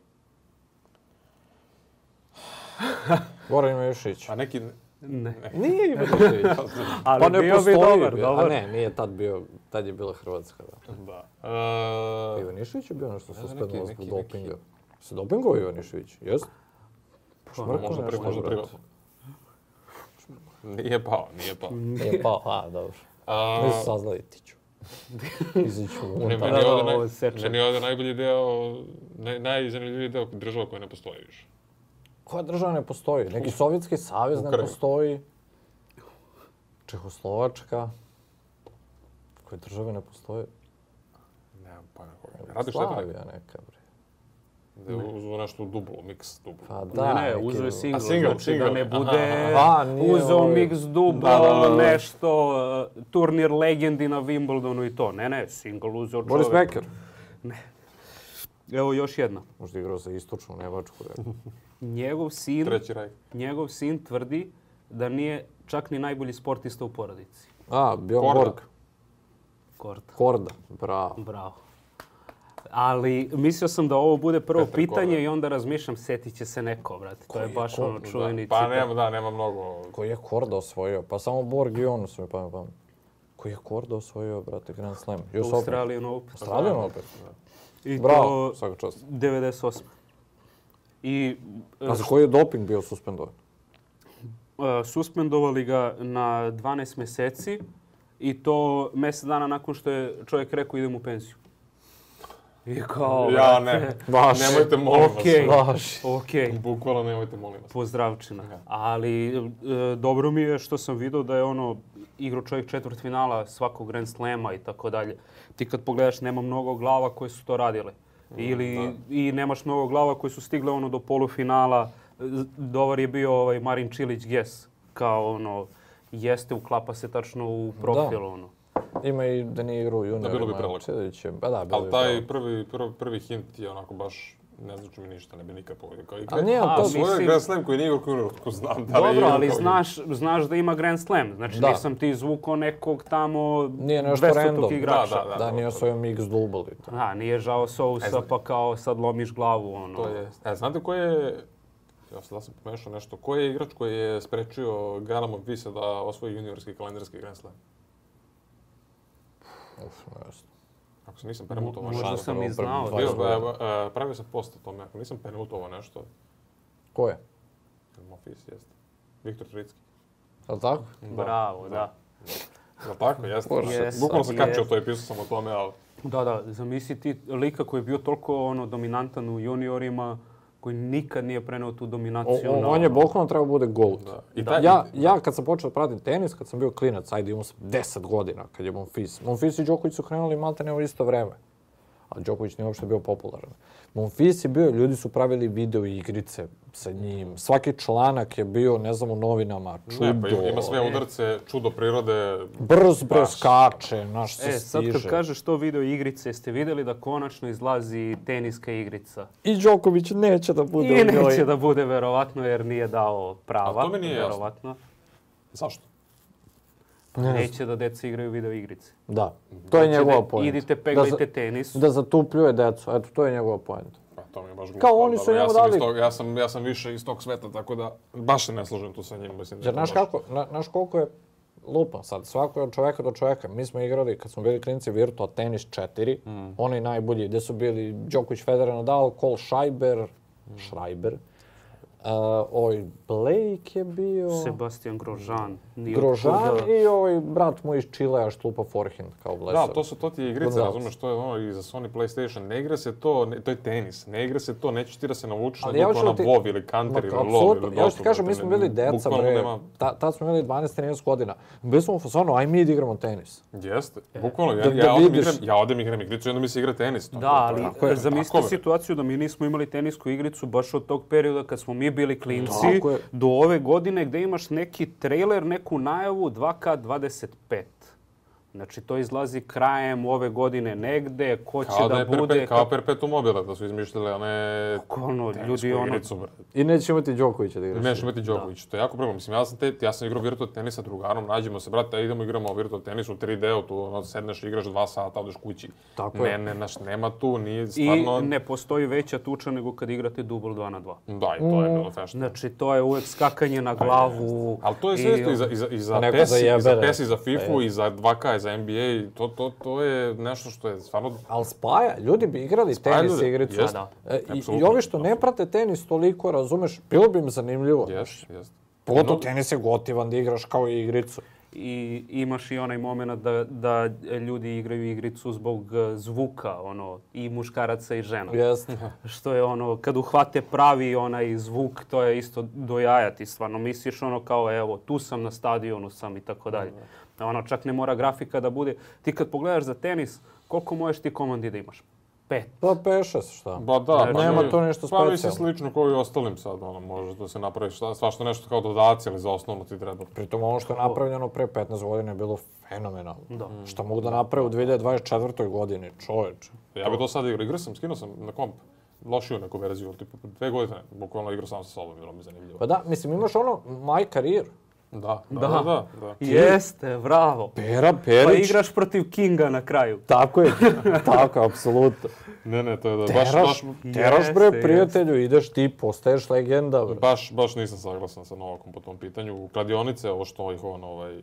Goran ima još ići. A neki... Ne. Nije ima još pa Ali pa ne bio postoji, bi dobar, bio. dobar. A ne, nije tad bio, tad je bila Hrvatska. Da. da. Uh, Ivanišević je bio nešto suspendno zbog dopinga. Se dopingovao Ivanišević, jeste? Šmrko možda, nešto, možda privatno. Nije pao, nije pao. Nije pao, a, dobro. A... Ne saznali, ti ću. Izaću. Ne, meni ovde, naj, meni ovde najbolji deo, naj, najzanimljiviji deo država koja ne postoji više. Koja država ne postoji? Neki Sovjetski savez ne postoji. Čehoslovačka. Koje države ne postoje? Nemam pa na koje. Radiš šta? Slavija neka, bre. Da je uzeo nešto duplo, mix dublo. Pa da, ne, ne, uzeo je single, single, znači single. da ne bude Aha. uzeo ovaj... mix dublo, da, da, da, da, nešto, uh, turnir legendi na Wimbledonu i to. Ne, ne, single uzeo čovjek. Boris Becker? Ne. Evo još jedna. Možda igrao za istočnu Nemačku. njegov sin, Treći raj. njegov sin tvrdi da nije čak ni najbolji sportista u porodici. A, Bjorn Borg. Korda. Korda, bravo. Bravo. Ali mislio sam da ovo bude prvo Petar pitanje Kove. i onda razmišljam, setiće se neko, brate. To je, je baš Kordo, ono da. čuveni Pa nema, da, nema mnogo. Koji je Korda osvojio? Pa samo Borg i ono su mi pamet pamet. Koji je Korda osvojio, brate, Grand Slam? Još Australijan Open. Australijan da. Open, da. I Bravo, svaka čast. 98. I, A eh, za koji je doping bio suspendovan? Uh, eh, suspendovali ga na 12 meseci i to mesec dana nakon što je čovjek rekao idem u penziju. I kao... Ja ne. Baš. Nemojte molim okay. vas. Baš. Ok. Bukvalo nemojte molim vas. Pozdravčina. Ja. Ali e, dobro mi je što sam video da je ono igrao čovjek četvrt finala svakog Grand Slema i tako dalje. Ti kad pogledaš nema mnogo glava koje su to radile. Mm, Ili, da. I nemaš mnogo glava koje su stigle ono do polufinala. Dovar je bio ovaj Marin Čilić Ges. Kao ono, jeste, uklapa se tačno u da. profil da. ono. Ima i da nije igrao u juniorima. Da, bilo bi prelepo. Pa da, bilo Ali taj prvi, prvi, prvi hint je onako baš ne znači mi ništa, ne bi nikad povijekao. Ali nije, a, to svoj si... Grand Slam koji nije igrao ko znam da Dobro, li Dobro, ali znaš, znaš da ima Grand Slam. Znači da. nisam ti izvukao nekog tamo nije nešto random. igrača. Da, da, da, da nije svoj mix double i to. Da, nije žao Sousa e, pa kao sad lomiš glavu. Ono. To je. E, znate ko je ja sam da sam pomešao nešto. Koji je igrač koji je sprečio Ganamov Visa da osvoji juniorski kalendarski Grand Slam? Uf, ne znam. Ako se nisam permutovao nešto... Možda sam i znao. Bio, e, pravio sam post o tome. Ako nisam permutovao nešto... Ko je? Mofis, jeste. Viktor Tricki. Je tako? Da. Bravo, da. da. Je tako? Jeste. Yes, Bukvalno sam kačio to i pisao sam o tome, ali... Da, da, zamisli ti lika koji je bio toliko ono, dominantan u juniorima, koji nikad nije preneo tu dominaciju. O, o, na... on je bukvalno trebao da bude golut. Da. I da. Ja, ja kad sam počeo da pratim tenis, kad sam bio klinac, ajde imao sam 10 godina kad je Monfils. Monfils i Đoković su krenuli malte ne u isto vreme. A Đoković nije uopšte bio popularan. Monfils je bio, ljudi su pravili video igrice sa njim. Svaki članak je bio, ne znam, u novinama, čudo. Ne, pa ima sve udarce, čudo prirode. Brz, brz, skače, naš se e, stiže. E, sad kad kažeš to video igrice, ste videli da konačno izlazi teniska igrica? I Đoković neće da bude I u njoj. neće da bude, verovatno, jer nije dao prava. A to mi nije jasno. Zašto? ne neće da deca igraju video igrice. Da, to je znači, njegova da, pojenta. Idite, peglajte da, tenis. Da zatupljuje decu, eto, to je njegova pojenta. Pa to mi je baš glupo. Kao da, oni da, su njemu dali... Tog, ja, sam, ja sam više iz tog sveta, tako da baš se ne slažem tu sa njim. Mislim, da Jer znaš kako, na, naš koliko je lupa sad, svako je od čoveka do čoveka. Mi smo igrali, kad smo bili klinici Virtua, tenis 4, mm. oni najbolji, gde su bili Đoković, Federer, Nadal, Cole Schreiber, mm. Schreiber, Uh, ovaj Blake je bio... Sebastian Grožan. Nije Grožan da... i ovaj brat moj iz Čilea šlupa forehand kao blesav. Da, to su to ti igrice, razumeš, to je ono i za Sony Playstation. Ne igra se to, ne, to je tenis, ne igra se to, neće ti da se navučiš na ja bukvalno Vov ili Kanter ili Lov ili Ja ću ti kažem, mi smo bili deca, bre, nema... ta, tad smo imali 12-13 godina. Bili smo u fasonu, aj mi da igramo tenis. Jeste, e, bukvalno, ja, da, ja, da odem igram, ja odem igram igricu i onda mi se igra tenis. To, da, ali zamislite situaciju da mi nismo imali tenisku igricu baš od tog perioda kad smo mi bili klinci do ove godine gde imaš neki trailer, neku najavu 2K25. Znači, to izlazi krajem ove godine negde, ko će kao da, da bude... Perpe, kao perpetu mobila da su izmišljali, a ne... Kako ljudi ono... Igricu, I neće imati Đokovića da igraš. Neće imati da. Đokovića, da. to je jako problem. Mislim, ja sam, te, ja sam igrao virtual tenis sa drugarom, nađemo se, brate, idemo igramo virtual tenis u 3D-u, tu ono, sedneš, igraš dva sata, odeš kući. Tako ne, je. Ne, naš, nema tu, nije stvarno... I ne postoji veća tuča nego kad igrate dubl 2 na 2. Da, i to mm. je bilo tešno. Znači, to je uvek skakanje na pa glavu. Ali to je sve isto i za, i za, i za PES, i za, PES, i za FIFA, pa i za 2K, za NBA, to, to, to je nešto što je stvarno... Ali spaja, ljudi bi igrali spaja tenis ljudi. igricu. Jest, da, da. E, I, I ovi što ne prate tenis toliko, razumeš, bilo bi im zanimljivo. Jeste, jeste. Pogotovo no, tenis je gotivan da igraš kao i igricu i imaš i onaj moment da, da ljudi igraju igricu zbog e, zvuka, ono, i muškaraca i žena. Jeste. Što je ono, kad uhvate pravi onaj zvuk, to je isto do ti stvarno. Misliš ono kao, evo, tu sam na stadionu sam i tako dalje. Da ono, čak ne mora grafika da bude. Ti kad pogledaš za tenis, koliko možeš ti komandi da imaš? Pet. Pa pešas, šta? Ba pa da, znači, pa nema mi, to nešto pa specijalno. Pa misli slično kao i ostalim sad, ono, možeš da se napravi šta, svašta nešto kao dodaci, ali za osnovno ti treba. Pritom ono što je napravljeno pre 15 godina je bilo fenomenalno. Da. Mm. Šta mogu da naprave u 2024. godine, čoveče. Ja bih to sad igrao, igrao sam, skinuo sam na komp lošiju neku verziju, ali tipa dve godine, bukvalno igrao sam sa sobom, bilo mi zanimljivo. Pa da, mislim, imaš ono, my career, Da, da, da. da, da. Jeste, bravo. Pera pa Perić. Pa igraš protiv Kinga na kraju. Tako je, tako, apsolutno. Ne, ne, to je da. Teraš, baš, baš, teraš bre, prijatelju, jeste. ideš ti, postaješ legenda. Bre. Baš, baš nisam saglasan sa Novakom po tom pitanju. U kladionice, ovo što ih on ovaj,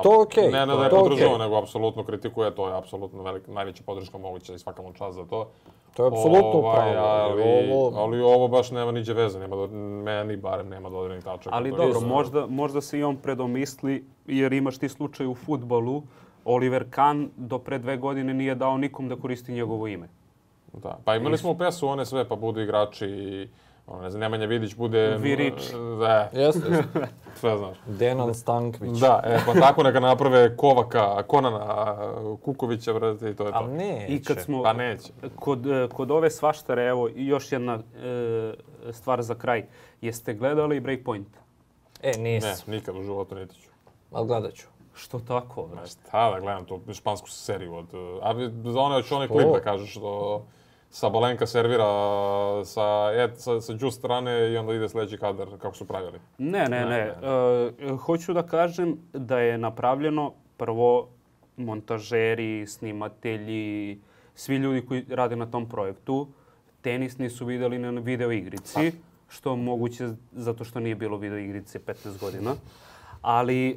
To je okej. Okay. Ne, ne da je podržao, okay. nego apsolutno kritikuje, to je apsolutno velik, najveća podrška moguća i svaka mu za to. To je apsolutno ovaj, pravo. Ali, ovo... ali ovo baš nema niđe veze, nema do, meni barem nema dodirnih tačaka. Ali dobro, je. možda, možda se i on predomisli, jer imaš ti slučaj u futbalu, Oliver Kahn do pre dve godine nije dao nikom da koristi njegovo ime. Da. Pa imali smo u pes one sve, pa budu igrači i Ono, ne znam, Nemanja Vidić bude... Virić. Da, e. jeste, jeste. Sve znaš. Denan Stankvić. Da, e, pa tako neka naprave Kovaka, Konana, Kukovića, vrati, i to je to. A neće. I kad smo, pa neće. Kod, e, kod ove svaštare, evo, još jedna e, stvar za kraj. Jeste gledali Breakpoint? E, nisam. Ne, nikad u životu niti ću. Ali gledat ću. Što tako? Ma šta da gledam tu špansku seriju od... E, a za one, one da kažeš, što... Sabalenka servira sa, et, sa, sa džu strane i onda ide sledeći kadar, kako su pravili. Ne, ne, ne. ne. ne. E, hoću da kažem da je napravljeno prvo montažeri, snimatelji, svi ljudi koji rade na tom projektu, tenis nisu videli na video igrici, pa. što moguće zato što nije bilo video igrice 15 godina ali e,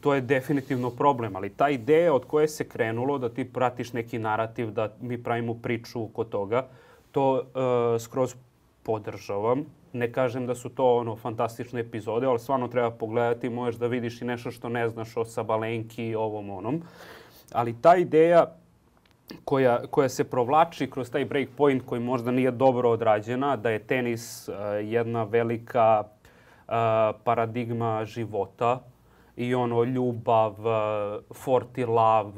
to je definitivno problem. Ali ta ideja od koje se krenulo da ti pratiš neki narativ, da mi pravimo priču oko toga, to e, skroz podržavam. Ne kažem da su to ono fantastične epizode, ali stvarno treba pogledati, možeš da vidiš i nešto što ne znaš o Sabalenki i ovom onom. Ali ta ideja koja, koja se provlači kroz taj breakpoint koji možda nije dobro odrađena, da je tenis uh, jedna velika paradigma života i ono ljubav, forti lav,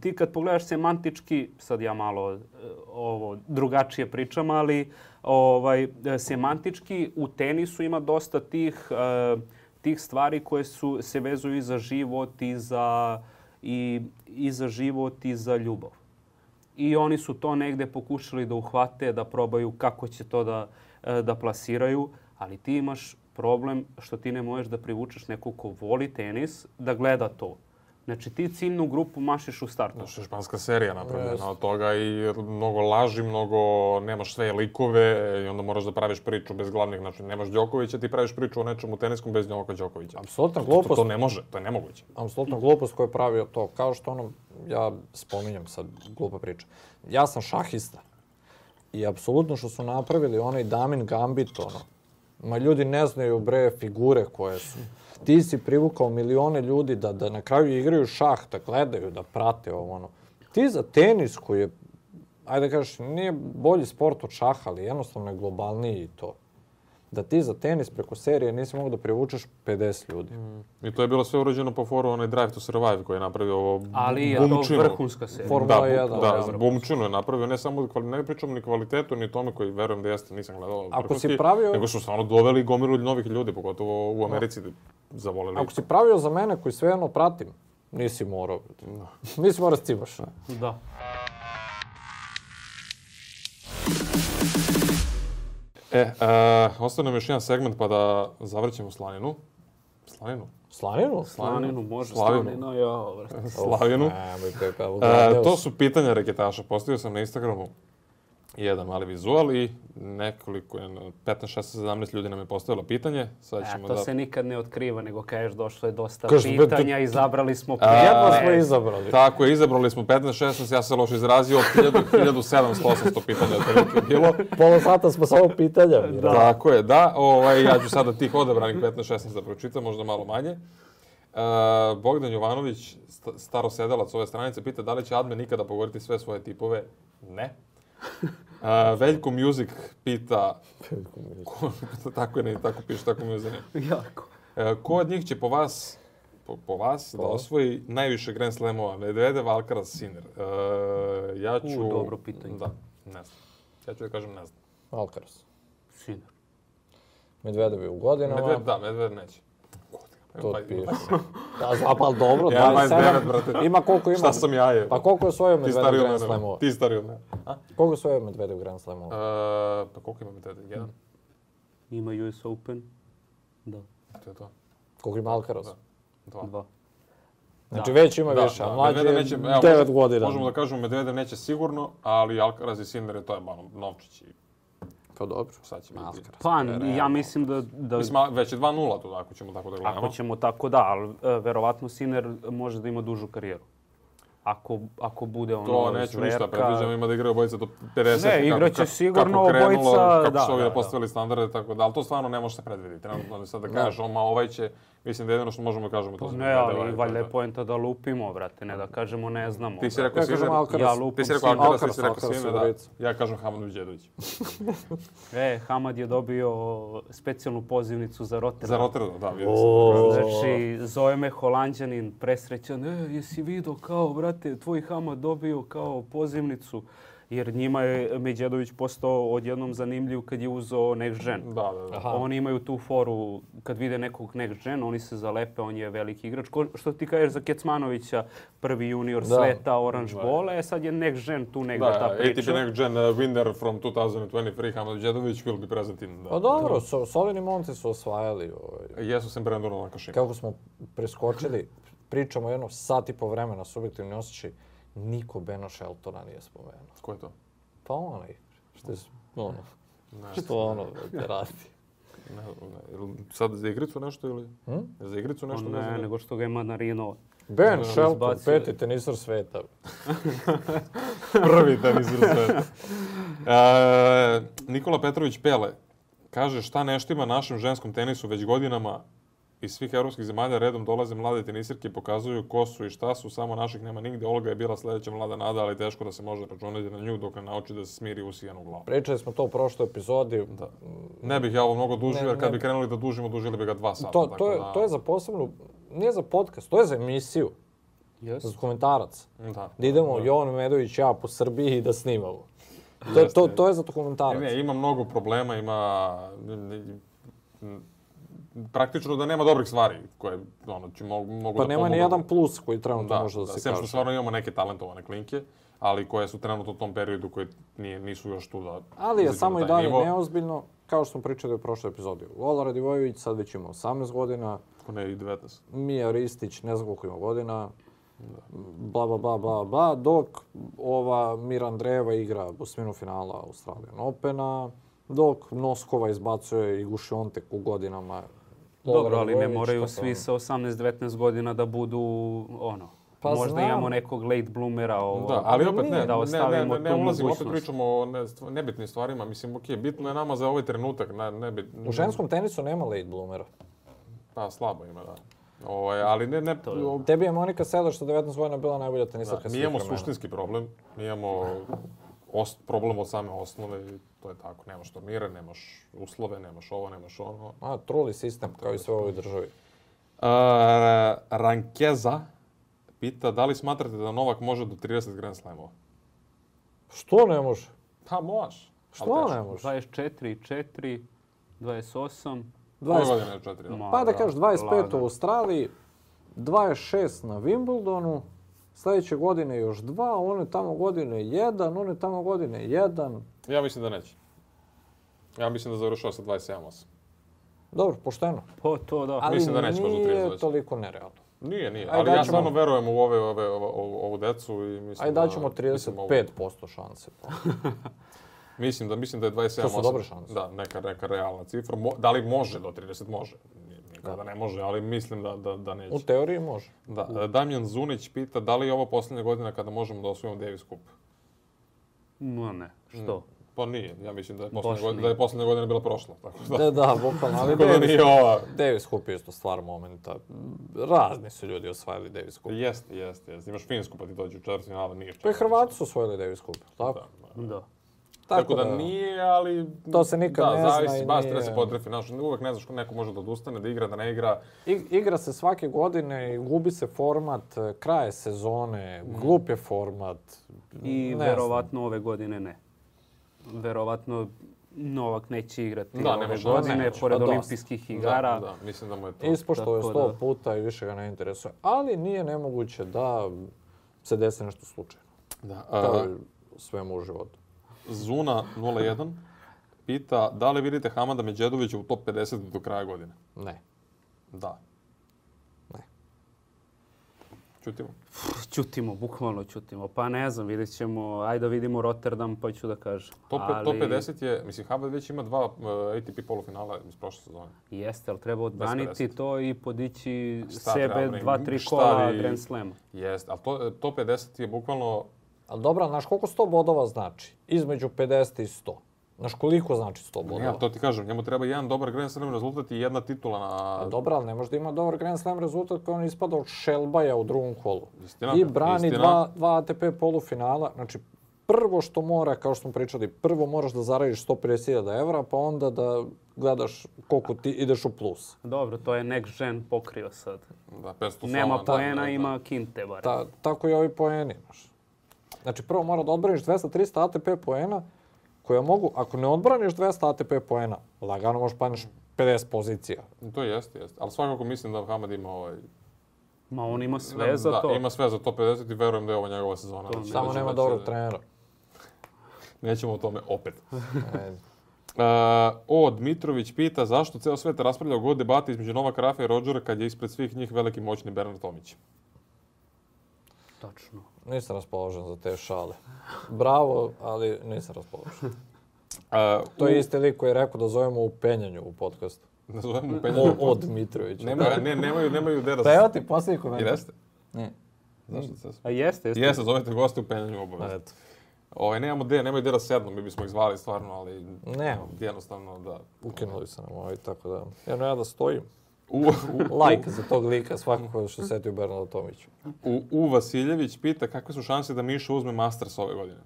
ti kad pogledaš semantički, sad ja malo e, ovo drugačije pričam, ali ovaj semantički u tenisu ima dosta tih e, tih stvari koje su se vezuju i za život i za i, i za život i za ljubav. I oni su to negde pokušali da uhvate, da probaju kako će to da e, da plasiraju ali ti imaš problem što ti ne možeš da privučeš neku ko voli tenis da gleda to. Znači ti ciljnu grupu mašiš u startu. Znači španska serija napravljena yes. od toga i mnogo laži, mnogo nemaš sve likove i onda moraš da praviš priču bez glavnih. Znači nemaš Đokovića, ti praviš priču o nečemu teniskom bez Novaka Đokovića. Apsolutna glupost. To, to, to, ne može, to je nemoguće. Apsolutna glupost koju je pravio to. Kao što ono, ja spominjem sad glupa priča. Ja sam šahista. I apsolutno što su napravili onaj Damin Gambit, ono, Ma ljudi ne znaju bre figure koje su. Ti si privukao milione ljudi da, da na kraju igraju šah, da gledaju, da prate ovo ono. Ti za tenis koji je, ajde da kažeš, nije bolji sport od šaha, ali jednostavno je globalniji i to da ti za tenis preko serije nisi mogao da privučeš 50 ljudi. Mm. I to je bilo sve urađeno po foru onaj Drive to Survive koji je napravio ovo Ali je to vrhunska serija. Formula da, 1. Da, da bumčinu je napravio, ne samo ne pričam ni kvalitetu ni tome koji verujem da jeste, nisam gledao Ako vrhunski, si pravio... nego su stvarno doveli gomilu novih ljudi, pogotovo u Americi da. zavoleli. Ako si pravio za mene koji sve jedno pratim, nisi morao. Da. Nisi morao da stimaš. Da. E, e, ostane nam još jedan segment pa da zavrćemo slaninu. Slaninu? Slaninu? Slaninu, može. Slaninu, ja. Slavinu. Slavinu. E, to su pitanja reketaša. Postavio sam na Instagramu jedan mali vizual i nekoliko, 15, 16, 17 ljudi nam je postavilo pitanje. Sad e, ćemo to da... se nikad ne otkriva, nego kažeš došlo je dosta Kaš, pitanja, izabrali smo... A, e, jedno smo izabrali. Tako je, izabrali smo 15, 16, ja se loše izrazio, 1700, 800 pitanja je bilo. Pola sata smo samo pitanja. Da. Tako je, da. Ovaj, ja ću sada tih odabranih 15, 16 da pročitam, možda malo manje. Uh, Bogdan Jovanović, starosedelac ove stranice, pita da li će admin nikada pogoditi sve svoje tipove? Ne. A, Veljko Music pita... Veljko Music. tako je, ne, tako piše, tako mi je zanimljivo. jako. A, e, ko od njih će po vas, po, po vas, to. da osvoji najviše Grand Slamova? Medvedev, Alcaraz, Sinner. E, ja ću... U, dobro pitanje. Da, ne znam. Ja ću da kažem ne znam. Alcaraz. Sinner. Medvedev je u godinama. Medvedev, da, Medvedev neće. To pa, Da, zapal ali dobro, ja, 27, brate. ima koliko ima. Šta sam ja je? Pa koliko je osvojio Medvedev Grand Slam Ti stari od mene. Koliko je osvojio Medvedev Grand Slam uh, e, Pa koliko ima Medvedev? Jedan? Ima US Open. Da. To je to. Koliko ima Alcaraz? Da. Dva. Dva. Znači da. već ima da, više, a da. mlađi je neće, evo, 9 godina. Možemo da kažemo Medvedev neće sigurno, ali Alcaraz i Sinder je to je malo novčići Pa dobro, sad će biti raskara. Pa, ja mislim da... da... Mislim, već je 2-0 to, ako ćemo tako da gledamo. Ako ćemo tako, da, ali e, verovatno Siner može da ima dužu karijeru. Ako, ako bude ono To neću zverka... ništa, predviđam ima da igra obojica do 50. Ne, igraće sigurno kako krenulo, obojica. Kako da, su ovi da, da, postavili standarde, tako da, ali to stvarno ne može se predvidjeti. Trenutno da sad da kažeš, ma ovaj će Mislim da jedino što možemo da kažemo to. Pa ne, ali valjda je da. poenta da lupimo, brate, ne da kažemo ne znamo. Ti si rekao ja Sine, Alcaraz, ja lupim ti si rekao Alcaraz, Alcaraz, ti si rekao Alcaraz, Sine, da. Ja kažem Hamad Uđedović. e, Hamad je dobio specijalnu pozivnicu za Rotterdam. Za Rotterdam, da, vidio sam. Znači, zove me Holandjanin presrećan, e, jesi vidio kao, brate, tvoj Hamad dobio kao pozivnicu. Jer njima je Međedović postao odjednom zanimljiv kad je uzo Next Gen. Da, da, da. Aha. Oni imaju tu foru, kad vide nekog Next Gen, oni se zalepe, on je veliki igrač. Ko, što ti kažeš za Kecmanovića, prvi junior da. sveta, Orange da. Bola, e sad je Next Gen tu negdje da, ta e, priča. Da, Next Gen uh, winner from 2023, Hamad Međedović will be present in... Da. Pa dobro, so, Solini Monti su osvajali. Ovaj. Jesu sam Brandon Kako smo preskočili, pričamo jedno sat i po vremena, subjektivni osjećaj niko Beno Sheltona nije spomenuo. Ko je to? Pa onaj, što je, ono, ne, što ono da radi. Ne, ne, sad za igricu nešto ili? Hmm? Za igricu nešto? On ne, ne nego što ga ima na Rino. Ben no, Shelton, peti tenisar sveta. Prvi tenisar sveta. E, Nikola Petrović Pele kaže šta neštima našem ženskom tenisu već godinama, iz svih evropskih zemalja redom dolaze mlade tenisirke i pokazuju ko su i šta su, samo naših nema nigde. Olga je bila sledeća mlada nada, ali teško da se može računati na nju dok ne nauči da se smiri usijenu glavu. Pričali smo to u prošloj epizodi. Da. Ne bih ja ovo mnogo dužio, jer kad bi krenuli da dužimo, dužili bi ga dva sata. To, to, je, da... to je za posebnu, nije za podcast, to je za emisiju. Yes. Za komentarac. Da, da idemo da. Jovan Medović ja po Srbiji i da snimamo. To, to, to je za dokumentarac. Ne, ne, ima mnogo problema, ima praktično da nema dobrih stvari koje ono, će znači, mogu, mogu pa da nema ni jedan plus koji trenutno da, može da, da se kaže. Sem što stvarno imamo neke talentovane klinke, ali koje su trenutno u tom periodu koje nije, nisu još tu da... Ali je samo i dalje nivo. neozbiljno, kao što smo pričali u prošloj epizodi. Vola Radivojević sad već ima 18 godina. Ako ne, i 19. Mija Ristić, ne znam koliko ima godina. Da. Bla, bla, bla, bla, bla. Dok ova Mira Andrejeva igra osminu finala Australian Opena, dok Noskova izbacuje i Gušiontek u godinama Dobro, ali ne moraju pa svi sa 18-19 godina da budu ono, pa možda znam. imamo nekog late bloomera ovo. Da, ali opet ne, da ostavimo ne, ne, ne, ne ulazimo, opet pričamo o ne, nebitnim stvarima. Mislim, ok, bitno je nama za ovaj trenutak. Ne, ne, bit, ne. U ženskom tenisu nema late bloomera. Pa, slabo ima, da. Ovo, ovaj, ali ne, ne... To je. Tebi je Monika Sedor što 19 godina bila najbolja tenisarka svih vremena. Da, mi imamo suštinski problem. Mi imamo os, problem od same osnove to je tako. Nemaš turnire, nemaš uslove, nemaš ovo, nemaš ono. A, truli sistem, kao i da sve u ovoj državi. Uh, Rankeza pita da li smatrate da Novak može do 30 Grand Slamova? Što ne može? Pa može. Što ne može? 24 i 4, 28. 20... 4, da. Pa da kažeš 25 Lada. u Australiji, 26 na Wimbledonu, sledeće godine još dva, one tamo godine jedan, one tamo godine jedan. Ja mislim da neće. Ja mislim da završava sa 27-8. Dobro, pošteno. Po pa to, da. Ali mislim da neće nije toliko nerealno. Nije, nije. Ajde, ali ja stvarno verujem u ove, ove, ovu, ovu decu i mislim Aj, da... Ajde, daćemo 35% da- da šanse. Pa. Mislim da, mislim da je 27 To su dobre šanse. Da, neka, neka realna cifra. Mo, da li može do 30? Može. Nikada da. ne može, ali mislim da, da, da neće. U teoriji može. Da. U. E, Damjan Zunić pita da li je ovo poslednja godina kada možemo da osvojimo Davis Cup? No ne. Što? Mm. Pa nije, ja mislim da je poslednja, godina, da je poslednja godina bila prošla. Tako da, da, da bukvalno, ali Davis, da nije ova. Davis Cup je isto stvar momenta. Razni su ljudi osvajali Davis Cup. Jeste, jeste, jeste. Imaš Finsku pa ti dođe u četvrtfinale, nije četvrtfinale. Pa i Hrvati su osvojili Davis Cup, tako? Da, da. da. Tako, Tako da, da, nije, ali... To se nikad da, ne zavisi, zna i baš treba se potrefi. Znaš, uvek ne znaš ko neko može da odustane, da igra, da ne igra. I, igra se svake godine, i gubi se format, e, kraje sezone, mm. glup je format. I ne verovatno znam. ove godine ne. Verovatno Novak neće igrati da, ove nemoš, godine, da, nemoš, pored da, da. olimpijskih igara. Da, da, mislim da mu je to... Ispošto je sto puta i više ga ne interesuje. Ali nije nemoguće da se desi nešto slučajno. Da. To je svemu u životu. Zuna 01 pita da li vidite Hamada Međedovića u top 50 do kraja godine? Ne. Da. Ne. Ćutimo. Ćutimo, bukvalno ćutimo. Pa ne znam, vidjet ćemo, ajde da vidimo Rotterdam pa ću da kažem. Top, ali... top 50 je, mislim, Hamad već ima dva eh, ATP polufinala iz prošle sezone. Jeste, ali treba odbraniti to i podići sebe dva, tri kola Grand Slema. Jeste, ali to, eh, top 50 je bukvalno Ali dobro, znaš koliko 100 bodova znači? Između 50 i 100. Znaš koliko znači 100 bodova? Ja, to ti kažem, njemu treba jedan dobar Grand Slam rezultat i jedna titula na... A dobra, ali ne može da ima dobar Grand Slam rezultat kao on ispada od Šelbaja u drugom kolu. Istina, I brani istina. Dva, dva ATP polufinala. Znači, prvo što mora, kao što smo pričali, prvo moraš da zaradiš 150.000 evra, pa onda da gledaš koliko ti ideš u plus. Dobro, to je next gen pokrio sad. Da, 500 Nema da, poena, da, da, da. ima kinte bar. Ta, tako i ovi poeni, znaš. Znači, prvo mora da odbraniš 200-300 ATP poena, koja mogu, ako ne odbraniš 200 ATP poena, lagano možeš paniš 50 pozicija. To jeste, jeste. Ali svakako mislim da Hamad ima ovaj... Ma on ima sve ne, da, za to. Da, ima sve za to 50 i verujem da je ovo njegova sezona. To, znači, Samo nema dobrog da... trenera. Nećemo o tome opet. Uh, o, Dmitrović pita zašto ceo svet raspravlja o god debati između Novaka Rafa i Rodžera kad je ispred svih njih veliki moćni Bernard Tomić. Tačno. Nisam raspoložen za te šale. Bravo, ali nisam raspoložen. A, to je isti lik koji je rekao da zovemo u penjanju u podcastu. Da zovemo u penjanju? O, od Mitrovića. Nemaju, ne, nemaju, nemaju gde da... Pa evo ti posljednji komentar. Jeste? Ne. Znaš da se... A jeste, jeste. Jeste, zovete goste u penjanju obavezno. Eto. Ove, ovaj, nemamo gde, nemaju gde da sednu, mi bismo ih zvali stvarno, ali... Ne. Jednostavno da... Ukinuli se nam ovaj, tako da... Jedno ja da stojim. U, u, like za tog lika svakako što se seti u Bernardo Tomiću. U, u Vasiljević pita kakve su šanse da Miša uzme Masters ove godine.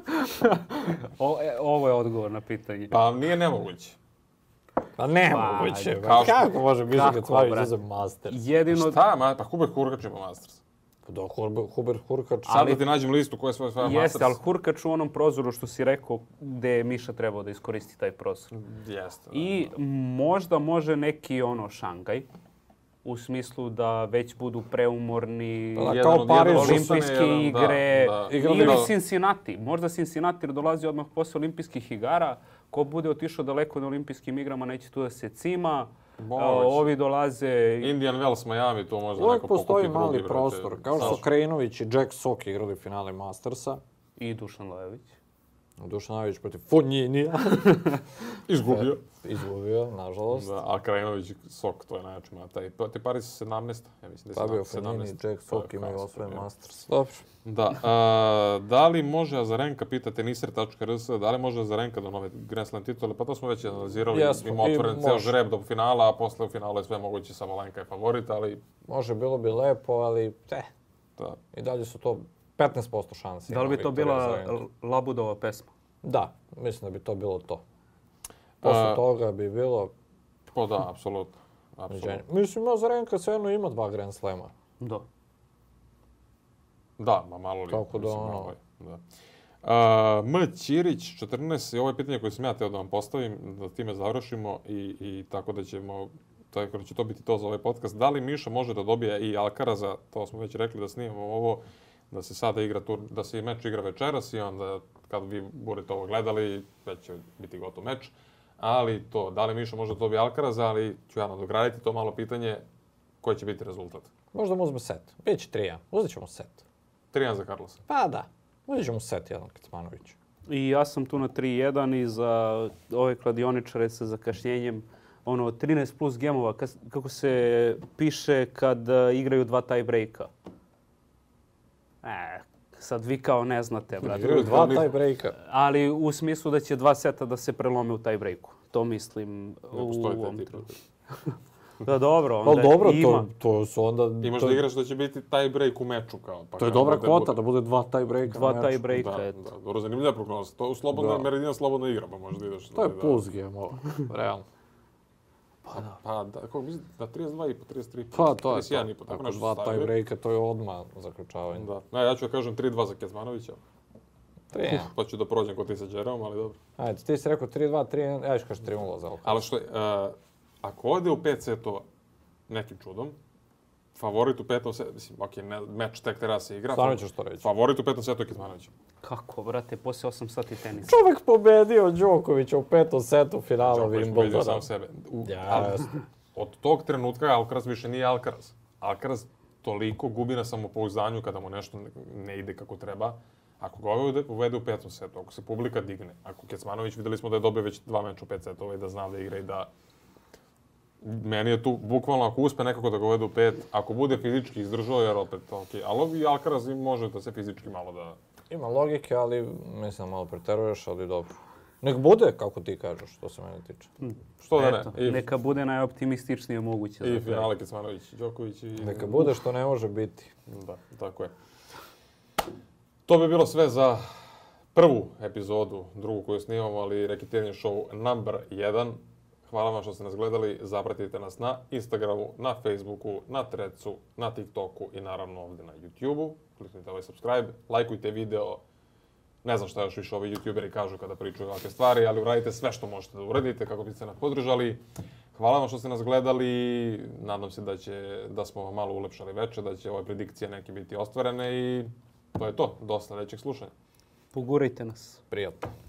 o, e, ovo je odgovor na pitanje. Pa nije nemoguće. Pa nemoguće. Pa, pa kao kako može Miša Kacović uzme Masters? Jedino... Šta? Ma, pa kubek kurka će po Masters. Pa da, Huber, Huber Hurkač... Sad ali, da ti nađem listu koja je svoja, svoja jeste, Masters. Jeste, ali Hurkač u onom prozoru što si rekao gde je Miša trebao da iskoristi taj prozor. Jeste. Da, I da. možda može neki ono Šangaj, u smislu da već budu preumorni, pa da, kao Pariz, olimpijske jedan, da, igre, da, da. ili da. Cincinnati. Možda Cincinnati dolazi odmah posle olimpijskih igara, ko bude otišao daleko na olimpijskim igrama neće tu da se cima, Evo, ovi dolaze... Indian Wells Miami, to možda Uvijek neko postoji mali prostor. Kao što Krenović i Jack Sock igrali finale Mastersa. I Dušan Lajović. Dušanović protiv Fonjinija. izgubio. E, izgubio, nažalost. Da, a Krajinović Sok, to je najjači ma taj. Te pari su 17, ja mislim da je 17. Fabio Fonjini, Jack Sok imaju osvoje da. Masters. Dobro. Da, a, da li može Azarenka, pita teniser.rs, da li može Azarenka do da nove Grand Slam titule? Pa to smo već analizirali, Jesmo, ima otvoren ceo žreb do finala, a posle u finalu je sve moguće, samo Lenka je favorit, ali... Može, bilo bi lepo, ali te, eh. da. I dalje su to 15% šanse. Da li bi to bila Labudova pesma? Da, mislim da bi to bilo to. Posle uh, toga bi bilo... Pa da, apsolutno. Mislim, Zrenka svejedno ima dva Grand Slema. Da. Da, ma malo li. Tako da ono... Ovaj, da. A, e, M. Ćirić, 14, i ovo je pitanje koje sam ja teo da vam postavim, da time završimo i, i tako da ćemo tako da će to biti to za ovaj podcast. Da li Miša može da dobije i Alkaraza, to smo već rekli da snimamo ovo, da se sada igra tur, da se meč igra večeras i onda kad vi budete ovo gledali, već će biti gotov meč. Ali to, da li Miša možda dobije Alcaraz, ali ću ja nadograditi to malo pitanje koji će biti rezultat. Možda mu uzme set. Biće 3-1. Uzet ćemo set. 3 za Carlosa. Pa da. Uzet ćemo set jedan Kecmanović. I ja sam tu na 3-1 i za ove kladioničare sa zakašnjenjem ono 13 plus gemova kako se piše kad e, igraju dva tie breaka. E, sad vi kao ne znate, brate. Igraju dva taj brejka. Ali u smislu da će dva seta da se prelome u taj brejku. To mislim ne u ovom trenutku. Da, dobro, onda pa, dobro, ima. To, to su onda... Imaš to... da igraš da će biti taj break u meču kao. Pa to je dobra da kvota, da bude dva taj break Dva na taj breaka, da, eto. Da, dobro, zanimljiva prognoza. To u slobodna, da. meridina slobodna igra, pa možda ideš... Da to je da, plus game ovo, realno. Pa, pa da. Pa, da, kako mislim, da 32 i po, 33 Pa to je to. i po, tako nešto dva taj breaka, to je odmah zaključavanje. Da. Ne, ja ću da kažem 3-2 za Kezmanovića. 3 Uf, pa ću da prođem kod ti sa Džerom, ali dobro. Ajde, ti si rekao 3-2, 3-1, ja ću kaži 3-0 za ovo. Ali što, uh, ako ode u 5 setova nekim čudom, favorit u petom setu, mislim, ok, ne, meč tek treba da se igra. Stvarno ćeš to reći. Favorit u petom setu je Kecmanović. Kako, brate, posle 8 sati tenisa. Čovek pobedio Đokovića u petom setu finala Wimbledona. Đoković pobedio sam sebe. U, ja, od tog trenutka Alcaraz više nije Alcaraz. Alcaraz toliko gubi na samopouzdanju kada mu nešto ne ide kako treba. Ako ga ove uvede u petom setu, ako se publika digne, ako Kecmanović, videli smo da je dobio već dva meča u pet setova i da zna da igra i da meni je tu bukvalno ako uspe nekako da ga uvede u pet, ako bude fizički izdržao, jer opet, ok, ali i Alcaraz može da se fizički malo da... Ima logike, ali mislim malo preteruješ, ali dobro. Nek bude, kako ti kažeš, što se mene tiče. Mm. Što da Eto, ne? Neka bude najoptimističnije moguće. I finale Kecmanović, Đoković i... Neka bude što ne može biti. Da, tako je. To bi bilo sve za prvu epizodu, drugu koju snimamo, ali Reketiranje show number 1. Hvala vam što ste nas gledali, zapratite nas na Instagramu, na Facebooku, na Trecu, na TikToku i naravno ovde na YouTubeu. Kliknite ovaj subscribe, lajkujte video, ne znam šta još više ovi youtuberi kažu kada pričaju ovakve stvari, ali uradite sve što možete da uradite kako biste nas podržali. Hvala vam što ste nas gledali, nadam se da, će, da smo vam malo ulepšali večer, da će ove predikcije neke biti ostvarene i to je to, do sljedećeg slušanja. Pogurajte nas. Prijatno.